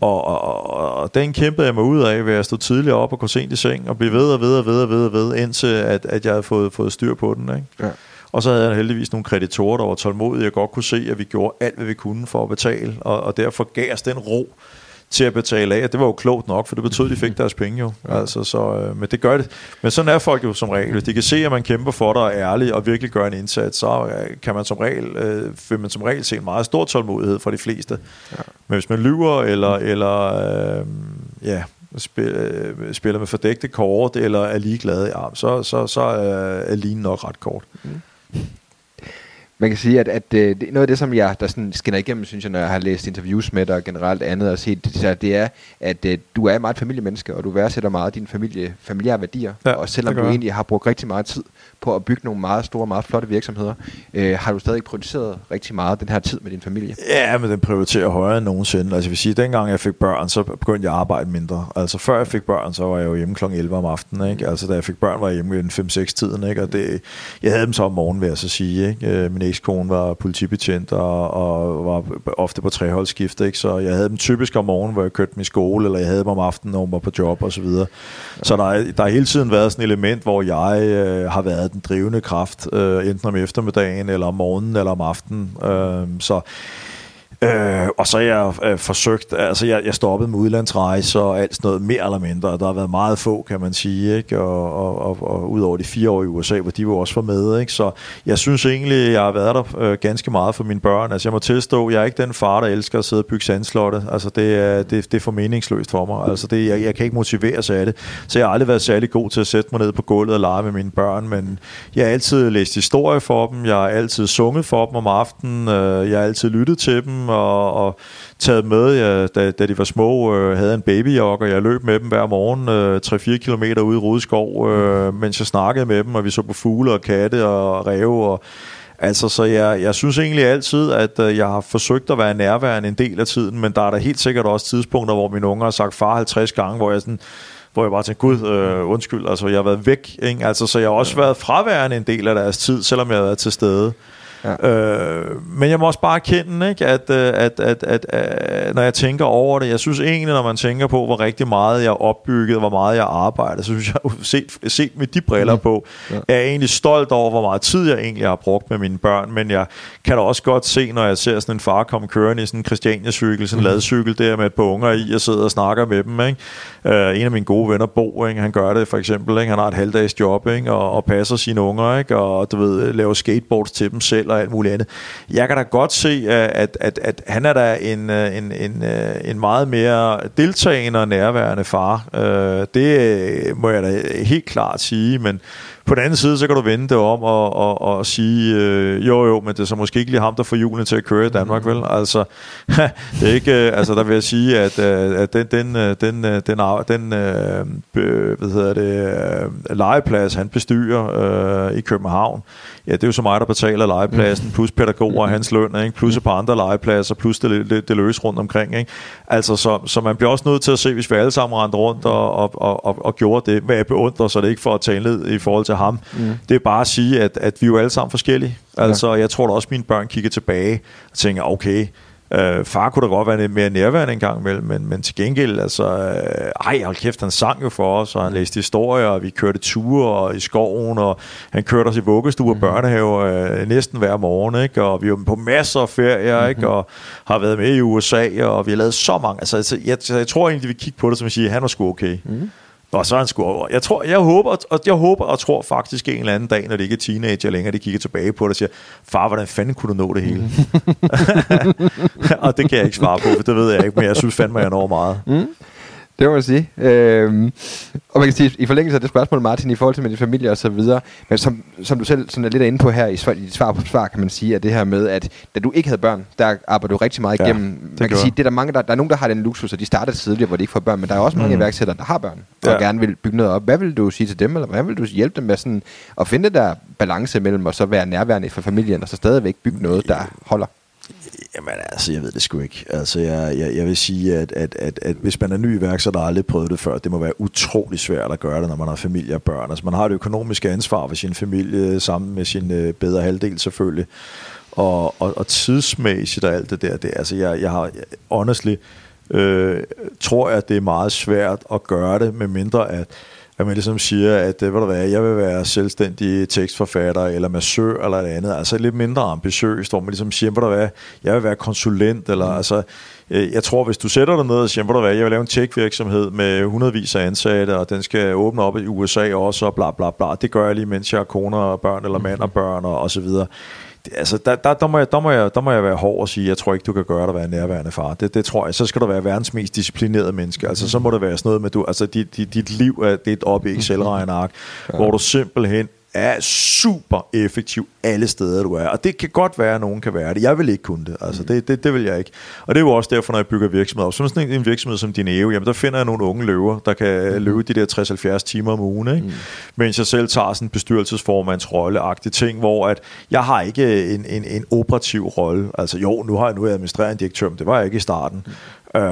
Og, og, og den kæmpede jeg mig ud af ved at stå tidligere op og gå sent i seng og blive ved og ved og ved og ved, og ved indtil at, at jeg havde fået, fået styr på den. Ikke? Ja. Og så havde jeg heldigvis nogle kreditorer, der var tålmodige. Jeg godt kunne se, at vi gjorde alt, hvad vi kunne for at betale, og, og derfor gav os den ro, til at betale af, det var jo klogt nok, for det betød, at de fik deres penge jo. Altså, så, øh, men det gør det. Men sådan er folk jo som regel. Hvis de kan se, at man kæmper for dig og er ærlig og virkelig gør en indsats, så øh, kan man som regel, øh, vil man som regel se en meget stor tålmodighed for de fleste. Ja. Men hvis man lyver, eller, eller øh, ja, øh, spiller med fordækte kort, eller er ligeglad, ja, så, så, så er linen nok ret kort. Mm man kan sige, at, at, øh, noget af det, som jeg der sådan skinner igennem, synes jeg, når jeg har læst interviews med dig og generelt andet og set, det, det er, at, øh, du er meget familiemenneske, og du værdsætter meget dine familie, familiære værdier. Ja, og selvom du egentlig har brugt rigtig meget tid på at bygge nogle meget store, meget flotte virksomheder, øh, har du stadig prioriteret rigtig meget den her tid med din familie? Ja, men den prioriterer højere end nogensinde. Altså jeg vil sige, at dengang jeg fik børn, så begyndte jeg at arbejde mindre. Altså før jeg fik børn, så var jeg jo hjemme kl. 11 om aftenen. Ikke? Altså da jeg fik børn, var jeg hjemme i 5-6 tiden. Ikke? Og det, jeg havde dem så om morgenen, vil jeg så sige. Ikke? Øh, min ekskone var politibetjent og, og var ofte på treholdsskift. Ikke? Så jeg havde dem typisk om morgenen, hvor jeg kørte dem i skole, eller jeg havde dem om aftenen, når jeg var på job og så videre. Så der, der har hele tiden været sådan et element, hvor jeg øh, har været den drivende kraft, øh, enten om eftermiddagen, eller om morgenen, eller om aftenen. Øh, så Øh, og så har jeg øh, forsøgt, altså jeg, jeg stoppede med udlandsrejser og alt sådan noget mere eller mindre. Der har været meget få, kan man sige, ikke? Og, og, og, og ud over de fire år i USA, hvor de jo også var med. Ikke? Så jeg synes egentlig, jeg har været der øh, ganske meget for mine børn. Altså jeg må tilstå, jeg er ikke den far, der elsker at sidde og bygge sandslotte. Altså det er, det, det er for meningsløst for mig. Altså det, jeg, jeg kan ikke motivere sig af det. Så jeg har aldrig været særlig god til at sætte mig ned på gulvet og lege med mine børn, men jeg har altid læst historie for dem, jeg har altid sunget for dem om aftenen, øh, jeg har altid lyttet til dem og, og taget med, jeg, da, da de var små, øh, havde en babyjog, og jeg løb med dem hver morgen øh, 3-4 km ude i Rudeskov, øh, mens jeg snakkede med dem, og vi så på fugle og katte og ræve og Altså, så jeg, jeg synes egentlig altid, at øh, jeg har forsøgt at være nærværende en del af tiden, men der er der helt sikkert også tidspunkter, hvor mine unger har sagt far 50 gange, hvor jeg sådan, hvor jeg bare tænkte, gud, øh, undskyld, altså jeg har været væk, ikke? Altså, så jeg har også været fraværende en del af deres tid, selvom jeg har været til stede. Ja. Øh, men jeg må også bare erkende, ikke, at, øh, at, at, at, at når jeg tænker over det, jeg synes egentlig, når man tænker på, hvor rigtig meget jeg har opbygget, hvor meget jeg arbejder, så synes jeg, set, set med de briller mm. på, ja. er jeg egentlig stolt over, hvor meget tid jeg egentlig har brugt med mine børn, men jeg kan da også godt se, når jeg ser sådan en far komme kørende i sådan en Christiania-cykel, sådan en mm. ladcykel der med et par unger i, og sidder og snakker med dem, ikke? Uh, en af mine gode venner, Bo, ikke? han gør det for eksempel, ikke? han har et halvdags job, ikke? Og, og passer sine unger, ikke? og du ved, laver skateboards til dem selv, og alt muligt andet. Jeg kan da godt se, øh, at, at, at han er da en, øh, en, en, øh, en meget mere deltagende og nærværende far. Det må jeg da helt klart sige, men på den anden side, så kan du vende det om og, og, og sige, øh, jo jo, men det er så måske ikke lige ham, der får julen til at køre i Danmark, vel? Altså, det er ikke, øh, altså der vil jeg sige, at, øh, at den, den, øh, den, den, den, den øh, hvad hedder det, øh, legeplads, han bestyrer øh, i København, ja, det er jo så mig, der betaler legepladsen, plus pædagoger og hans løn, ikke? plus et par andre legepladser, plus det, det, det løs rundt omkring. Ikke? Altså, så, så man bliver også nødt til at se, hvis vi alle sammen rendte rundt og, og, og, og, og gjorde det, hvad jeg beundrer, så det er ikke for at tale ned i forhold til ham. Mm. Det er bare at sige, at, at vi er jo alle sammen forskellige. Altså, ja. jeg tror da også, at mine børn kigger tilbage og tænker, okay, Øh, far kunne da godt være lidt mere nærværende en gang imellem, men, men til gengæld, altså, øh, ej, hold kæft, han sang jo for os, og han læste historier, og vi kørte ture og i skoven, og han kørte os i vuggestue og mm-hmm. børnehave øh, næsten hver morgen, ikke? og vi var på masser af ferier, mm-hmm. ikke? og har været med i USA, og vi har lavet så mange, altså, altså jeg, jeg tror egentlig, vi kigger på det som at sige, han var sgu okay. Mm-hmm. Og så er han sgu over. Jeg, tror, jeg, håber, og jeg håber og tror faktisk en eller anden dag, når det ikke er teenager længere, de kigger tilbage på det og siger, far, hvordan fanden kunne du nå det hele? og det kan jeg ikke svare på, for det ved jeg ikke, men jeg synes fandme, jeg når meget. Mm. Det må man sige. Øhm, og man kan sige, i forlængelse af det spørgsmål, Martin, i forhold til med din familie og så videre, men som, som du selv sådan er lidt inde på her i, svar, i svar på svar, kan man sige, at det her med, at da du ikke havde børn, der arbejder du rigtig meget igennem. Ja, man kan sige, det er der mange, der, der er nogen, der har den luksus, at de startede tidligere, hvor de ikke får børn, men der er også mange mm. iværksættere, der har børn, og ja. gerne vil bygge noget op. Hvad vil du sige til dem, eller hvad vil du hjælpe dem med sådan, at finde der balance mellem, og så være nærværende for familien, og så stadigvæk bygge noget, der holder? Jamen altså, jeg ved det sgu ikke. Altså, jeg, jeg, jeg vil sige, at, at, at, at hvis man er ny iværksætter og aldrig prøvet det før, det må være utrolig svært at gøre det, når man har familie og børn. Altså, man har det økonomiske ansvar for sin familie, sammen med sin øh, bedre halvdel selvfølgelig. Og, og, og tidsmæssigt og alt det der, det, altså, jeg, jeg har honestly, øh, tror jeg, at det er meget svært at gøre det, med mindre at at man ligesom siger, at øh, ved du hvad, jeg vil være selvstændig tekstforfatter eller massør eller et andet, altså lidt mindre ambitiøst, hvor man ligesom siger, ved du hvad, jeg vil være konsulent, eller mm. altså, øh, jeg tror, hvis du sætter dig ned og siger, ved du hvad, jeg vil lave en tech-virksomhed med hundredvis af ansatte, og den skal åbne op i USA også, og bla bla bla, det gør jeg lige, mens jeg har koner og børn, eller mand og børn, og, og så videre altså, der, der, der, må jeg, der, må jeg, der må jeg være hård og sige, jeg tror ikke, du kan gøre det at være nærværende far. Det, det tror jeg. Så skal du være verdens mest disciplinerede menneske. Altså, så må det være sådan noget med, du, altså, dit, dit, dit liv er, det er et op i Excel-regneark, ja. hvor du simpelthen er super effektiv alle steder, du er. Og det kan godt være, at nogen kan være det. Jeg vil ikke kunne det. Altså, mm. det, det, det vil jeg ikke. Og det er jo også derfor, når jeg bygger virksomheder op. Sådan en virksomhed som din Dineo, jamen der finder jeg nogle unge løver, der kan mm. løbe de der 60-70 timer om ugen. Ikke? Mm. Mens jeg selv tager sådan en bestyrelsesformands rolle ting, hvor at jeg har ikke en, en, en operativ rolle. Altså jo, nu har jeg nu administreret en direktør, men det var jeg ikke i starten. Mm Øh,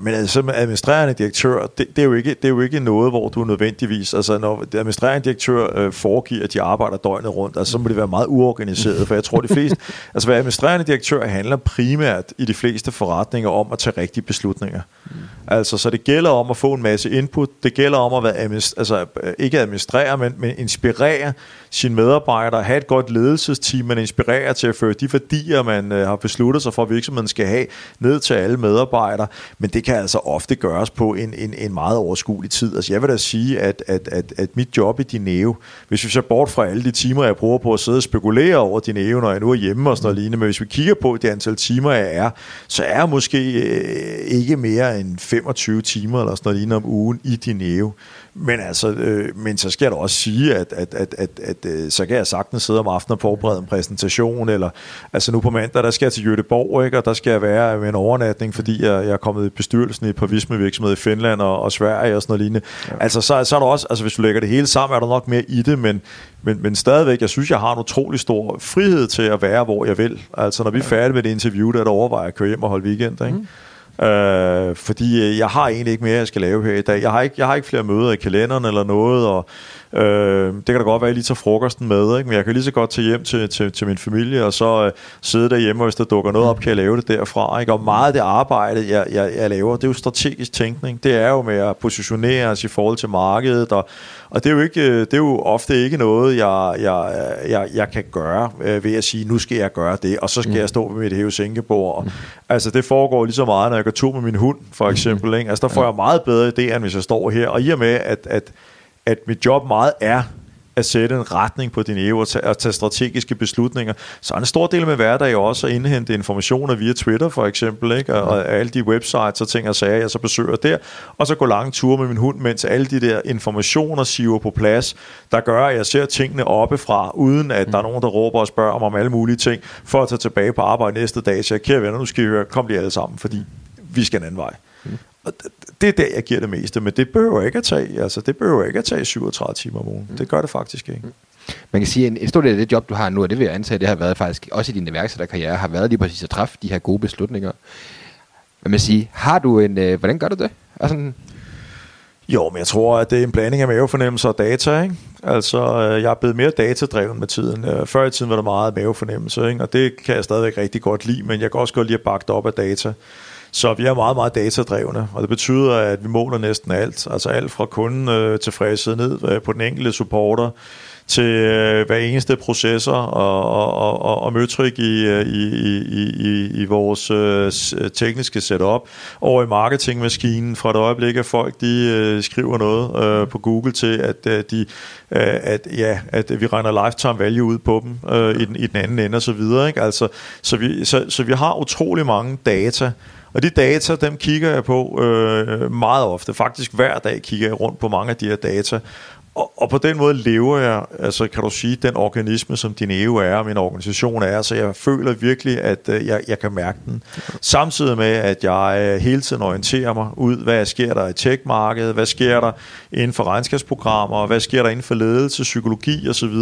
men altså, som administrerende direktør, det, det, er jo ikke, det er jo ikke noget, hvor du nødvendigvis, altså når administrerende direktør øh, foregiver, at de arbejder døgnet rundt, altså så må det være meget uorganiseret, for jeg tror, de fleste, altså hvad administrerende direktør handler primært i de fleste forretninger om at tage rigtige beslutninger. Mm. Altså, så det gælder om at få en masse input, det gælder om at være, altså ikke administrere, men, men inspirere sine medarbejdere, have et godt ledelsesteam, man inspirerer til at føre de værdier, man øh, har besluttet sig for, at virksomheden skal have, ned til alle medarbejdere, men det kan altså ofte gøres på en, en, en meget overskuelig tid. Altså jeg vil da sige, at, at, at, at mit job i Dineo, hvis vi ser bort fra alle de timer, jeg bruger på at sidde og spekulere over Dineo, når jeg nu er hjemme og sådan noget lignende, men hvis vi kigger på det antal timer, jeg er, så er jeg måske øh, ikke mere end 25 timer eller sådan noget lignende om ugen i Dineo. Men altså, øh, men så skal jeg da også sige, at, at, at, at, at øh, så kan jeg sagtens sidde om aftenen og forberede en præsentation, eller altså nu på mandag, der skal jeg til Göteborg, ikke, og der skal jeg være med en overnatning, fordi jeg, jeg er kommet i bestyrelsen i på virksomhed i Finland og, og Sverige og sådan noget lignende. Ja. Altså, så, så er der også, altså hvis du lægger det hele sammen, er der nok mere i det, men, men, men stadigvæk, jeg synes, jeg har en utrolig stor frihed til at være, hvor jeg vil. Altså, når vi er færdige med det interview, der er der overvejer at køre hjem og holde weekend, ikke? Mm. Øh, fordi øh, jeg har egentlig ikke mere, jeg skal lave her i dag. Jeg har ikke, jeg har ikke flere møder i kalenderen eller noget, og øh, det kan da godt være, at jeg lige tager frokosten med, ikke? men jeg kan lige så godt tage hjem til, til, til min familie, og så øh, sidde derhjemme, og hvis der dukker noget op, kan jeg lave det derfra. Ikke? Og meget af det arbejde, jeg, jeg, jeg laver, det er jo strategisk tænkning. Det er jo med at positionere os i forhold til markedet, og, og det er jo, ikke, øh, det er jo ofte ikke noget, jeg, jeg, jeg, jeg kan gøre øh, ved at sige, nu skal jeg gøre det, og så skal mm. jeg stå ved mit hæve-sænkebord. Mm. Altså det foregår lige så meget, når jeg går tur med min hund, for eksempel. Ikke? Altså der får jeg meget bedre idéer, end hvis jeg står her. Og i og med, at, at, at mit job meget er at sætte en retning på din EU og tage, at tage strategiske beslutninger. Så er en stor del af min hverdag også at indhente informationer via Twitter for eksempel, ikke? Og, og alle de websites og ting og sager, jeg så besøger der, og så gå lange ture med min hund, mens alle de der informationer siver på plads, der gør, at jeg ser tingene oppefra, uden at der er nogen, der råber og spørger mig om alle mulige ting, for at tage tilbage på arbejde næste dag. Så jeg, kære venner, nu skal I høre, kom lige alle sammen, fordi vi skal en anden vej. Og det er der, jeg giver det meste, men det behøver ikke at tage, altså det behøver ikke at tage 37 timer om ugen. Mm. Det gør det faktisk ikke. Mm. Man kan sige, at en, en stor del af det job, du har nu, og det vil jeg antage, det har været faktisk, også i din iværksætterkarriere, har været lige præcis at træffe de her gode beslutninger. Men man sige, har du en, øh, hvordan gør du det? Altså, jo, men jeg tror, at det er en blanding af mavefornemmelse og data, ikke? Altså, øh, jeg er blevet mere datadreven med tiden. Øh, før i tiden var der meget mavefornemmelse, ikke? Og det kan jeg stadigvæk rigtig godt lide, men jeg kan også godt lide at bakke op af data. Så vi er meget, meget datadrevne, og det betyder, at vi måler næsten alt. Altså alt fra kunden øh, tilfredshed ned øh, på den enkelte supporter, til øh, hver eneste processor og, og, og, og møtrik i, i, i, i, i vores øh, tekniske setup, over i marketingmaskinen fra det øjeblik, at folk de øh, skriver noget øh, på Google til, at, øh, de, øh, at, ja, at vi regner lifetime value ud på dem øh, i, den, i den anden ende og så videre. Ikke? Altså, så, vi, så, så vi har utrolig mange data, og de data, dem kigger jeg på øh, meget ofte. Faktisk hver dag kigger jeg rundt på mange af de her data. Og, og på den måde lever jeg, altså kan du sige, den organisme, som din EU er, min organisation er, så jeg føler virkelig, at øh, jeg, jeg kan mærke den. Samtidig med, at jeg øh, hele tiden orienterer mig ud, hvad sker der i tech-markedet, hvad sker der inden for regnskabsprogrammer, hvad sker der inden for ledelse, psykologi osv.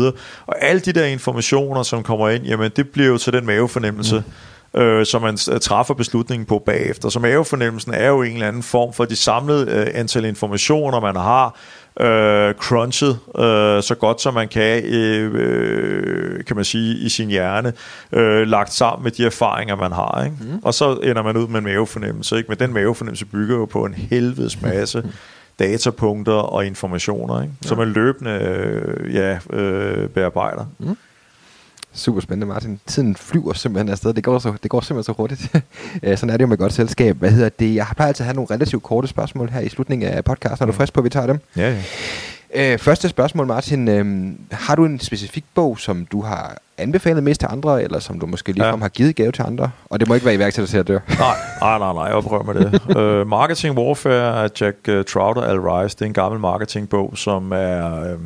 Og alle de der informationer, som kommer ind, jamen det bliver jo til den mavefornemmelse, mm øh, som man træffer beslutningen på bagefter. Så mavefornemmelsen er jo en eller anden form for de samlede øh, antal informationer, man har, øh, crunchet øh, så godt som man kan, øh, øh, kan man sige, i sin hjerne, øh, lagt sammen med de erfaringer, man har. Ikke? Mm. Og så ender man ud med en mavefornemmelse. Ikke? Men den mavefornemmelse bygger jo på en helvedes masse datapunkter og informationer, ikke? Som man løbende øh, ja, øh, bearbejder. Mm. Super spændende, Martin. Tiden flyver simpelthen afsted. Det går, så, det går simpelthen så hurtigt. Sådan er det jo med godt selskab. Hvad hedder det? Jeg har plejer altid at have nogle relativt korte spørgsmål her i slutningen af podcasten. Er du mm. frisk på, at vi tager dem? Ja, ja. Øh, første spørgsmål, Martin. Øh, har du en specifik bog, som du har anbefalet mest til andre, eller som du måske ligefrem ja. har givet gave til andre? Og det må ikke være iværksætter til at dø. nej, nej, nej, nej, jeg prøver med det. uh, marketing Warfare af Jack uh, Trout og Al Rice. Det er en gammel marketingbog, som er... Uh,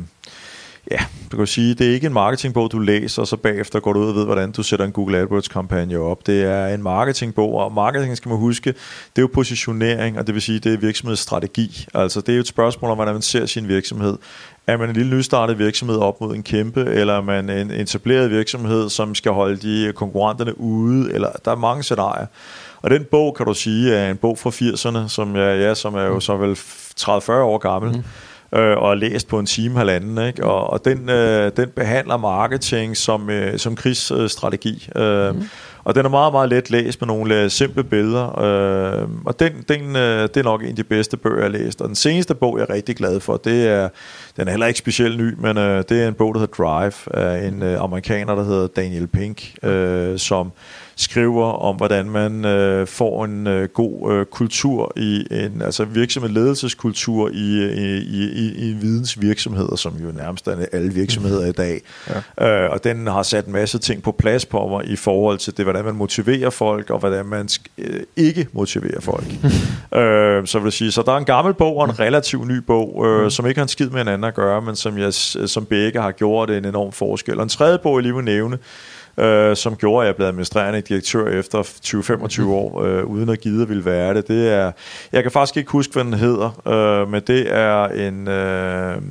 ja, du kan sige, det er ikke en marketingbog, du læser, og så bagefter går du ud og ved, hvordan du sætter en Google AdWords-kampagne op. Det er en marketingbog, og marketing skal man huske, det er jo positionering, og det vil sige, det er virksomhedsstrategi. Altså det er jo et spørgsmål om, hvordan man ser sin virksomhed. Er man en lille nystartet virksomhed op mod en kæmpe, eller er man en etableret virksomhed, som skal holde de konkurrenterne ude, eller der er mange scenarier. Og den bog, kan du sige, er en bog fra 80'erne, som, ja, ja, som er jo så vel 30-40 år gammel. Mm øh, og læst på en time halvanden. Ikke? Og, og den, øh, den behandler marketing som, øh, som krigsstrategi. Øh, mm. Og den er meget, meget let læst med nogle øh, simple billeder. Øh, og den, den, øh, det er nok en af de bedste bøger, jeg har læst. Og den seneste bog, jeg er rigtig glad for, det er, den er heller ikke specielt ny, men øh, det er en bog, der hedder Drive, af en øh, amerikaner, der hedder Daniel Pink, øh, som skriver om, hvordan man øh, får en øh, god øh, kultur i en altså virksomhed ledelseskultur i, i, i, i vidensvirksomheder, som jo nærmest er alle virksomheder i dag. Ja. Øh, og den har sat en masse ting på plads på mig i forhold til det, hvordan man motiverer folk, og hvordan man øh, ikke motiverer folk. øh, så vil jeg sige, så der er en gammel bog og en relativt ny bog, øh, mm. som ikke har en skid med hinanden at gøre, men som, jeg, som begge har gjort en enorm forskel. Og en tredje bog, jeg lige vil nævne, øh, som gjorde, at jeg blev administrerende direktør efter 20-25 mm. år, øh, uden at gide ville være det. det er, jeg kan faktisk ikke huske, hvad den hedder, øh, men det er en... Øh,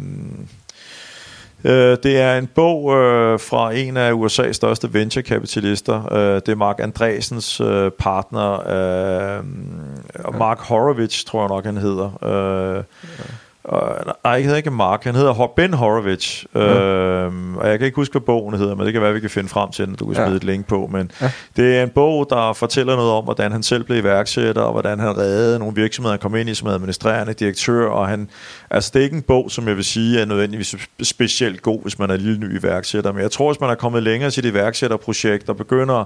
Øh, det er en bog øh, fra en af USA's største venturekapitalister. Øh, det er Mark Andresens øh, partner, øh, Mark Horowitz, tror jeg nok, han hedder. Øh, Uh, nej, han hedder ikke Mark, han hedder Ben Horowitz. Ja. Uh, og jeg kan ikke huske, hvad bogen hedder, men det kan være, vi kan finde frem til den, du kan smide ja. et link på. Men ja. det er en bog, der fortæller noget om, hvordan han selv blev iværksætter, og hvordan han reddede nogle virksomheder, han kom ind i som administrerende direktør. Og han, altså, det er ikke en bog, som jeg vil sige er nødvendigvis specielt god, hvis man er lille ny iværksætter. Men jeg tror, hvis man er kommet længere i sit iværksætterprojekt og begynder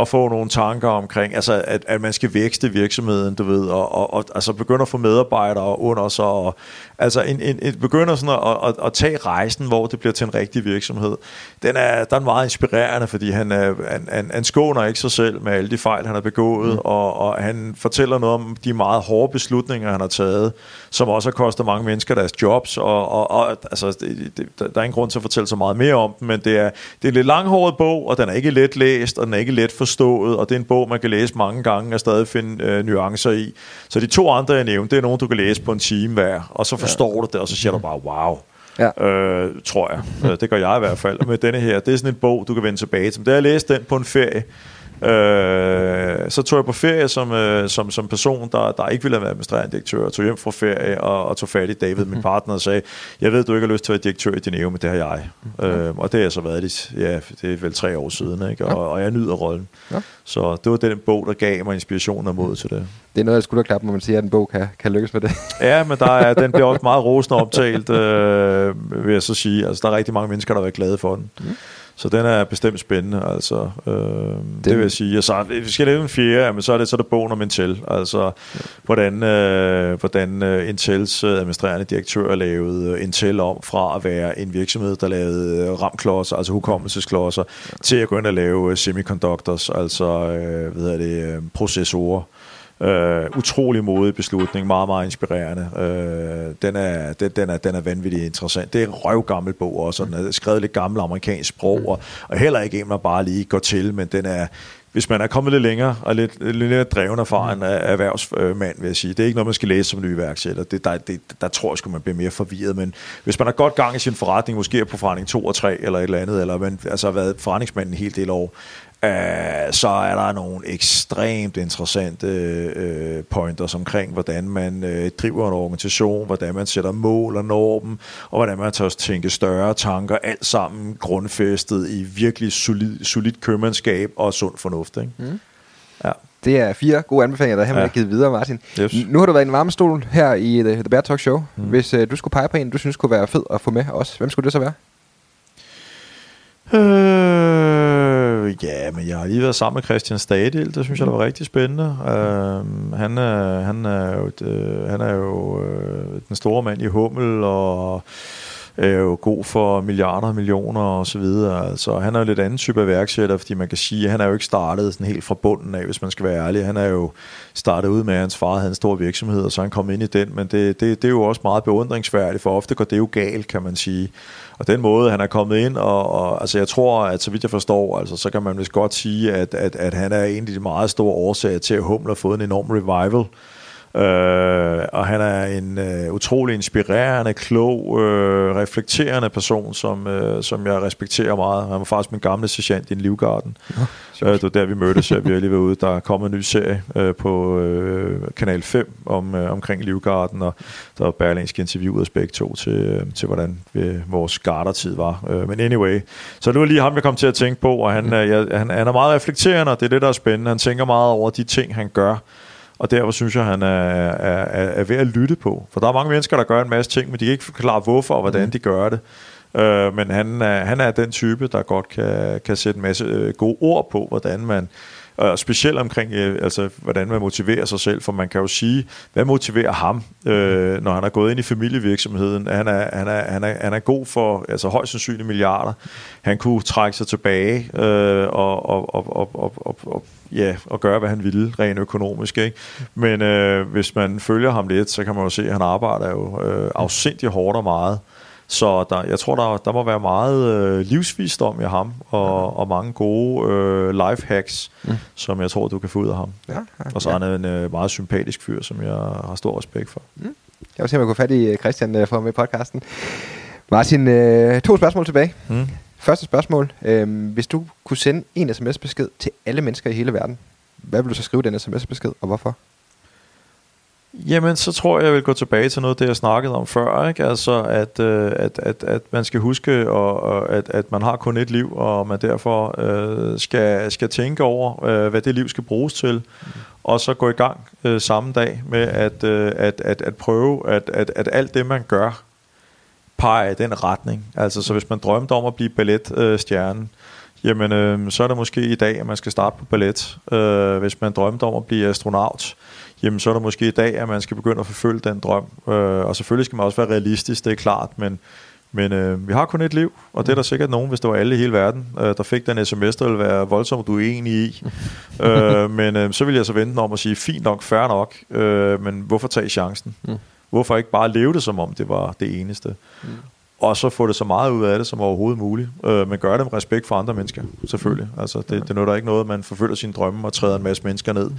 at få nogle tanker omkring, altså at, at man skal vækste virksomheden, du ved, og, og, og altså begynde at få medarbejdere under sig, og altså en, en, en begynder sådan at, at, at tage rejsen, hvor det bliver til en rigtig virksomhed. Den er, den er meget inspirerende, fordi han, er, han, han, han skåner ikke sig selv med alle de fejl, han har begået, mm. og, og han fortæller noget om de meget hårde beslutninger, han har taget, som også har kostet mange mennesker deres jobs, og, og, og altså, det, det, der er ingen grund til at fortælle så meget mere om den, men det er, det er en lidt langhåret bog, og den er ikke let læst, og den er ikke let forstået, og det er en bog, man kan læse mange gange og stadig finde øh, nuancer i. Så de to andre, jeg nævnte, det er nogle, du kan læse på en time hver, og så forstår ja. du det, og så siger du bare, wow. Ja. Øh, tror jeg. Øh, det gør jeg i hvert fald. med denne her, det er sådan en bog, du kan vende tilbage til. Da jeg læste den på en ferie, Øh, så tog jeg på ferie som, øh, som, som person, der, der ikke ville være administrerende direktør. Jeg tog hjem fra ferie og, og tog fat i David, min mhm. partner, og sagde, jeg ved, du ikke har lyst til at være direktør i Dineo, men det har jeg. Mm. Øh, og det har jeg så været lidt, ja, det er vel tre år siden, ikke? Og, og jeg nyder rollen. Ja. Så det var den bog, der gav mig inspiration og mod til det. Det er noget, jeg skulle klap, når man siger, at en bog kan, kan lykkes med det. ja, men der er, den bliver også meget rosende optalt, øh, vil jeg så sige. Altså, der er rigtig mange mennesker, der har været glade for den. Mm. Så den er bestemt spændende, altså. Øh, det vil jeg sige. Og så, hvis vi skal lave en fjerde, jamen, så er det så er det bogen om Intel. Altså, ja. hvordan, øh, hvordan uh, Intels uh, administrerende direktør lavede uh, Intel om fra at være en virksomhed, der lavede uh, ramklodser, altså hukommelsesklodser, ja. til at gå ind og lave uh, semiconductors, altså uh, hvad det, uh, processorer. Øh, utrolig modig beslutning, meget, meget inspirerende. Øh, den, er, den, den, er, den er vanvittigt interessant. Det er en røvgammel bog også, og den er skrevet lidt gammel amerikansk sprog, og, og heller ikke en, man bare lige går til, men den er, hvis man er kommet lidt længere og lidt, lidt mere dreven erfaren af erhvervsmand, vil jeg sige. Det er ikke noget, man skal læse som ny iværksætter. Det, der, det, der tror jeg at man bliver mere forvirret. Men hvis man har godt gang i sin forretning, måske er på forretning 2 og 3 eller et eller andet, eller man altså har været forretningsmand en hel del år, Uh, så er der nogle ekstremt interessante uh, pointers omkring, hvordan man uh, driver en organisation, hvordan man sætter mål og når dem, og hvordan man tager tænke større tanker, alt sammen grundfæstet i virkelig solid, solid købmandskab og sund fornuft. Ikke? Mm. Ja. Det er fire gode anbefalinger, der har ja. givet videre, Martin. Yes. Nu har du været i en varmestol her i The, The Bear Talk Show. Mm. Hvis uh, du skulle pege på en, du synes kunne være fed at få med os, hvem skulle det så være? Øh, ja, men jeg har lige været sammen med Christian Stadil, det synes jeg, der var rigtig spændende. Øh, han, er, han er jo, øh, han er jo øh, den store mand i Hummel, og er jo god for milliarder og millioner og så videre. Altså, han er jo lidt anden type af værksætter, fordi man kan sige, at han er jo ikke startet sådan helt fra bunden af, hvis man skal være ærlig. Han er jo startet ud med, at hans far havde en stor virksomhed, og så han kom ind i den, men det, det, det er jo også meget beundringsværdigt, for ofte går det jo galt, kan man sige. Og den måde, han er kommet ind, og, og altså jeg tror, at så vidt jeg forstår, altså, så kan man vist godt sige, at, at, at han er en af de meget store årsager til, at Hummel har fået en enorm revival. Øh, og han er en øh, utrolig inspirerende, klog, øh, reflekterende person, som, øh, som jeg respekterer meget. Han var faktisk min gamle sergeant i en livgarden. Ja, øh, det var der, vi mødtes. Vi har lige været ude. Der er kommet en ny serie øh, på øh, Kanal 5 om, øh, omkring livgarden, og der var berlingske interviewet os begge to til, øh, til hvordan vi, vores gardertid var. Øh, men anyway, så det var lige ham, jeg kom til at tænke på, og han, øh, jeg, han, han er meget reflekterende, og det er det, der er spændende. Han tænker meget over de ting, han gør, og derfor synes jeg, han er, er, er, ved at lytte på. For der er mange mennesker, der gør en masse ting, men de kan ikke forklare, hvorfor og hvordan mm. de gør det. Øh, men han er, han er den type, der godt kan, kan sætte en masse øh, gode ord på, hvordan man og specielt omkring, øh, altså, hvordan man motiverer sig selv, for man kan jo sige, hvad motiverer ham, øh, når han er gået ind i familievirksomheden? Han er, han er, han er, han er god for altså, højst sandsynligt milliarder. Han kunne trække sig tilbage øh, og, og, og, og, og, og, og ja, og gøre, hvad han ville, rent økonomisk. Ikke? Men øh, hvis man følger ham lidt, så kan man jo se, at han arbejder jo øh, afsindig hårdt og meget. Så der, jeg tror, der, der må være meget øh, livsvisdom i ham, og, og mange gode øh, life hacks, mm. som jeg tror, du kan få ud af ham. Ja, ja, og så er han en øh, meget sympatisk fyr, som jeg har stor respekt for. Mm. Jeg vil se, om jeg kunne fat i øh, Christian øh, for med podcasten. Martin, øh, to spørgsmål tilbage. Mm. Første spørgsmål. Øh, hvis du kunne sende en sms-besked til alle mennesker i hele verden, hvad vil du så skrive den sms-besked, og hvorfor? Jamen, så tror jeg, jeg vil gå tilbage til noget, det jeg snakkede om før. Ikke? Altså, at, øh, at, at, at man skal huske, og, og at, at man har kun et liv, og man derfor øh, skal, skal tænke over, øh, hvad det liv skal bruges til. Mm. Og så gå i gang øh, samme dag med at, øh, at, at, at prøve, at, at, at alt det, man gør, peger i den retning. Altså, så hvis man drømte om at blive balletstjerne, jamen, øh, så er det måske i dag, at man skal starte på ballet. Øh, hvis man drømte om at blive astronaut, jamen så er der måske i dag, at man skal begynde at forfølge den drøm. Øh, og selvfølgelig skal man også være realistisk, det er klart, men, men øh, vi har kun et liv, og det er der sikkert nogen, hvis det var alle i hele verden, øh, der fik den sms, der ville være voldsomt du er enig i. øh, men øh, så vil jeg så vente om at sige, fint nok, fair nok, øh, men hvorfor tage chancen? Mm. Hvorfor ikke bare leve det, som om det var det eneste? Mm. Og så få det så meget ud af det som overhovedet muligt. Øh, men gør det med respekt for andre mennesker, selvfølgelig. Altså, det, det er ikke noget, man forfølger sine drømme og træder en masse mennesker ned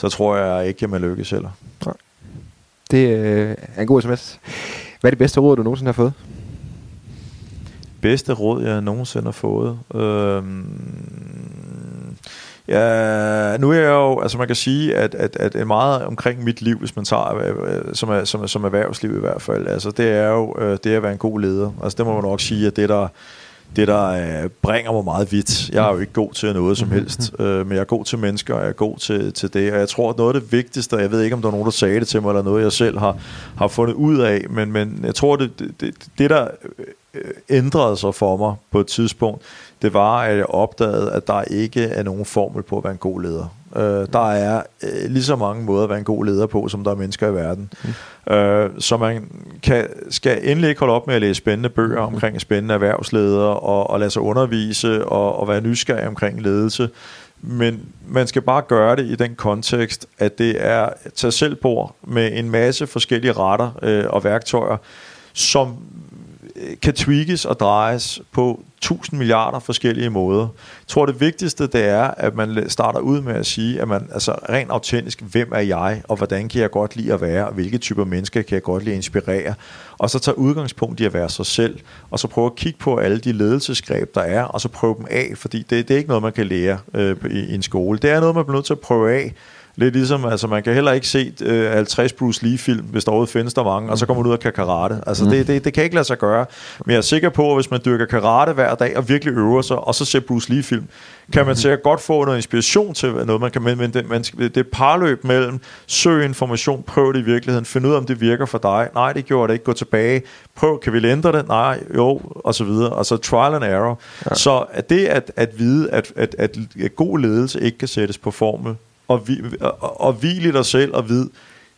så tror jeg ikke, at man lykkes heller. Nej. Det øh, er en god sms. Hvad er det bedste råd, du nogensinde har fået? Bedste råd, jeg nogensinde har fået? Øhm, ja, nu er jeg jo, altså man kan sige, at, at, at meget omkring mit liv, hvis man tager, øh, som, er, som, som erhvervsliv i hvert fald, altså det er jo øh, det at være en god leder. Altså det må man nok sige, at det der det, der øh, bringer mig meget vidt. Jeg er jo ikke god til noget som helst, øh, men jeg er god til mennesker, og jeg er god til, til det. Og jeg tror, at noget af det vigtigste, og jeg ved ikke, om der er nogen, der sagde det til mig, eller noget, jeg selv har, har fundet ud af, men, men jeg tror, det, det, det der øh, ændrede sig for mig på et tidspunkt, det var, at jeg opdagede, at der ikke er nogen formel på at være en god leder. Øh, der er øh, lige så mange måder at være en god leder på, som der er mennesker i verden. Mm. Øh, så man kan, skal endelig ikke holde op med at læse spændende bøger omkring spændende erhvervsledere, og, og lade sig undervise, og, og være nysgerrig omkring ledelse. Men man skal bare gøre det i den kontekst, at det er tage selv bord med en masse forskellige retter øh, og værktøjer, som Øh, kan tweakes og drejes på 1000 milliarder forskellige måder. Jeg tror, det vigtigste det er, at man starter ud med at sige, at man altså rent autentisk, hvem er jeg, og hvordan kan jeg godt lide at være, og hvilke typer mennesker kan jeg godt lide at inspirere, og så tage udgangspunkt i at være sig selv, og så prøve at kigge på alle de ledelsesgreb, der er, og så prøve dem af, fordi det, det er ikke noget, man kan lære øh, i, i en skole. Det er noget, man bliver nødt til at prøve af, Lidt ligesom, altså man kan heller ikke se øh, 50 Bruce Lee-film, hvis der overhovedet findes der mange, og så kommer man ud og kan karate. Altså mm. det, det, det kan ikke lade sig gøre. Men jeg er sikker på, at hvis man dyrker karate hver dag og virkelig øver sig, og så ser Bruce Lee-film, kan man sikkert godt få noget inspiration til noget, man kan, men, men det, man, det er parløb mellem søg information, prøv det i virkeligheden, find ud af, om det virker for dig. Nej, det gjorde det ikke. Gå tilbage. Prøv, kan vi ændre det? Nej, jo, og så videre. Altså trial and error. Ja. Så det at, at vide, at, at, at, at god ledelse ikke kan sættes på formel, og, vi, og, og hvil i dig selv og vid,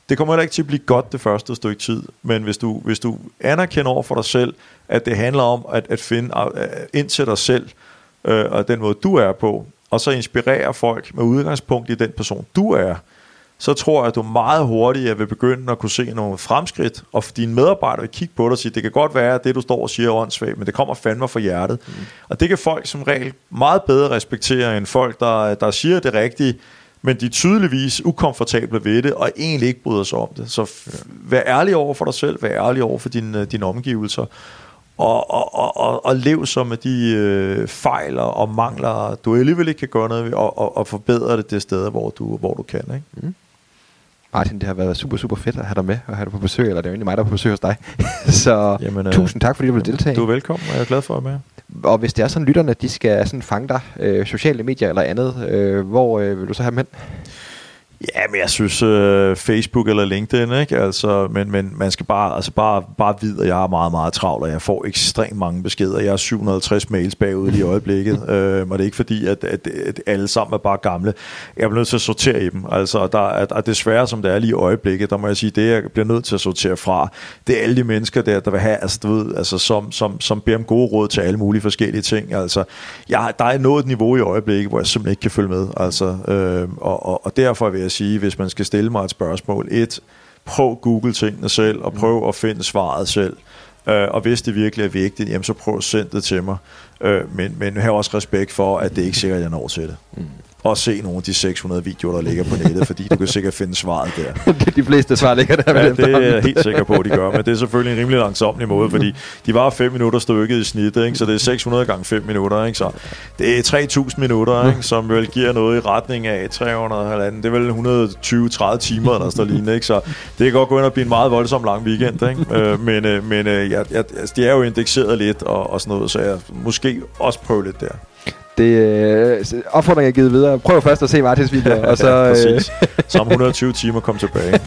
det kommer heller ikke til at blive godt det første stykke tid, men hvis du, hvis du anerkender over for dig selv, at det handler om at, at finde ind til dig selv, øh, og den måde du er på, og så inspirere folk med udgangspunkt i den person du er, så tror jeg, at du meget hurtigt vil begynde at kunne se nogle fremskridt, og dine medarbejdere vil kigge på dig og sige, det kan godt være, at det du står og siger er åndssvagt, men det kommer fandme fra hjertet. Mm. Og det kan folk som regel meget bedre respektere, end folk, der, der siger det rigtige, men de er tydeligvis ukomfortable ved det, og egentlig ikke bryder sig om det. Så vær ærlig over for dig selv, vær ærlig over for øh, dine, din omgivelser, og, og, og, og, og lev så med de øh, fejl og mangler, du alligevel ikke kan gøre noget ved, og, og, og forbedre det det sted, hvor du, hvor du kan. Ikke? Mm. Martin, det har været super, super fedt at have dig med og have dig på besøg, eller det er jo egentlig mig, der er på besøg hos dig. så Jamen, øh, tusind tak, fordi du vil deltage. Du er velkommen, og jeg er glad for at være med. Og hvis det er sådan, lytterne de skal sådan fange dig, øh, sociale medier eller andet, øh, hvor øh, vil du så have dem hen? Ja, men jeg synes uh, Facebook eller LinkedIn, ikke? Altså, men, men man skal bare, altså bare, bare vide, at jeg er meget, meget travl, og jeg får ekstremt mange beskeder. Jeg har 750 mails bagud i øjeblikket, uh, og det er ikke fordi, at, at, at alle sammen er bare gamle. Jeg bliver nødt til at sortere i dem. Altså, der er, er desværre, som det er lige i øjeblikket, der må jeg sige, det jeg bliver nødt til at sortere fra, det er alle de mennesker der, der vil have, altså, du ved, altså, som, som, som beder om gode råd til alle mulige forskellige ting. Altså, jeg, der er nået et niveau i øjeblikket, hvor jeg simpelthen ikke kan følge med. Altså, uh, og, og, og derfor vil jeg sige, hvis man skal stille mig et spørgsmål. Et, prøv Google tingene selv, og prøv at finde svaret selv. Øh, og hvis det virkelig er vigtigt, jamen så prøv at sende det til mig. Øh, men, men have også respekt for, at det ikke sikkert, at jeg når til det. Mm og se nogle af de 600 videoer, der ligger på nettet, fordi du kan sikkert finde svaret der. de fleste svar ligger der. Ja, det er jeg helt sikker på, at de gør, men det er selvfølgelig en rimelig langsomlig måde, fordi de var 5 minutter stykket i snit, ikke? så det er 600 gange 5 minutter, ikke? så det er 3000 minutter, ikke? som vel giver noget i retning af 300 halvanden. Det er vel 120-30 timer, der står lignende, ikke? så det kan godt gå ind og blive en meget voldsom lang weekend, ikke? Øh, men, øh, men øh, jeg, jeg, altså, de er jo indekseret lidt og, og sådan noget, så jeg måske også prøve lidt der. Det øh, opfordring er givet videre. Prøv først at se Martins video, og så... ja, præcis. Øh, så om 120 timer kom tilbage.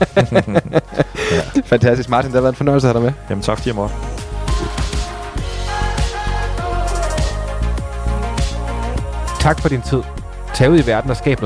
ja. Fantastisk. Martin, det har været en fornøjelse at have dig med. Jamen tak, fordi jeg måtte. Tak for din tid. Tag ud i verden og skab noget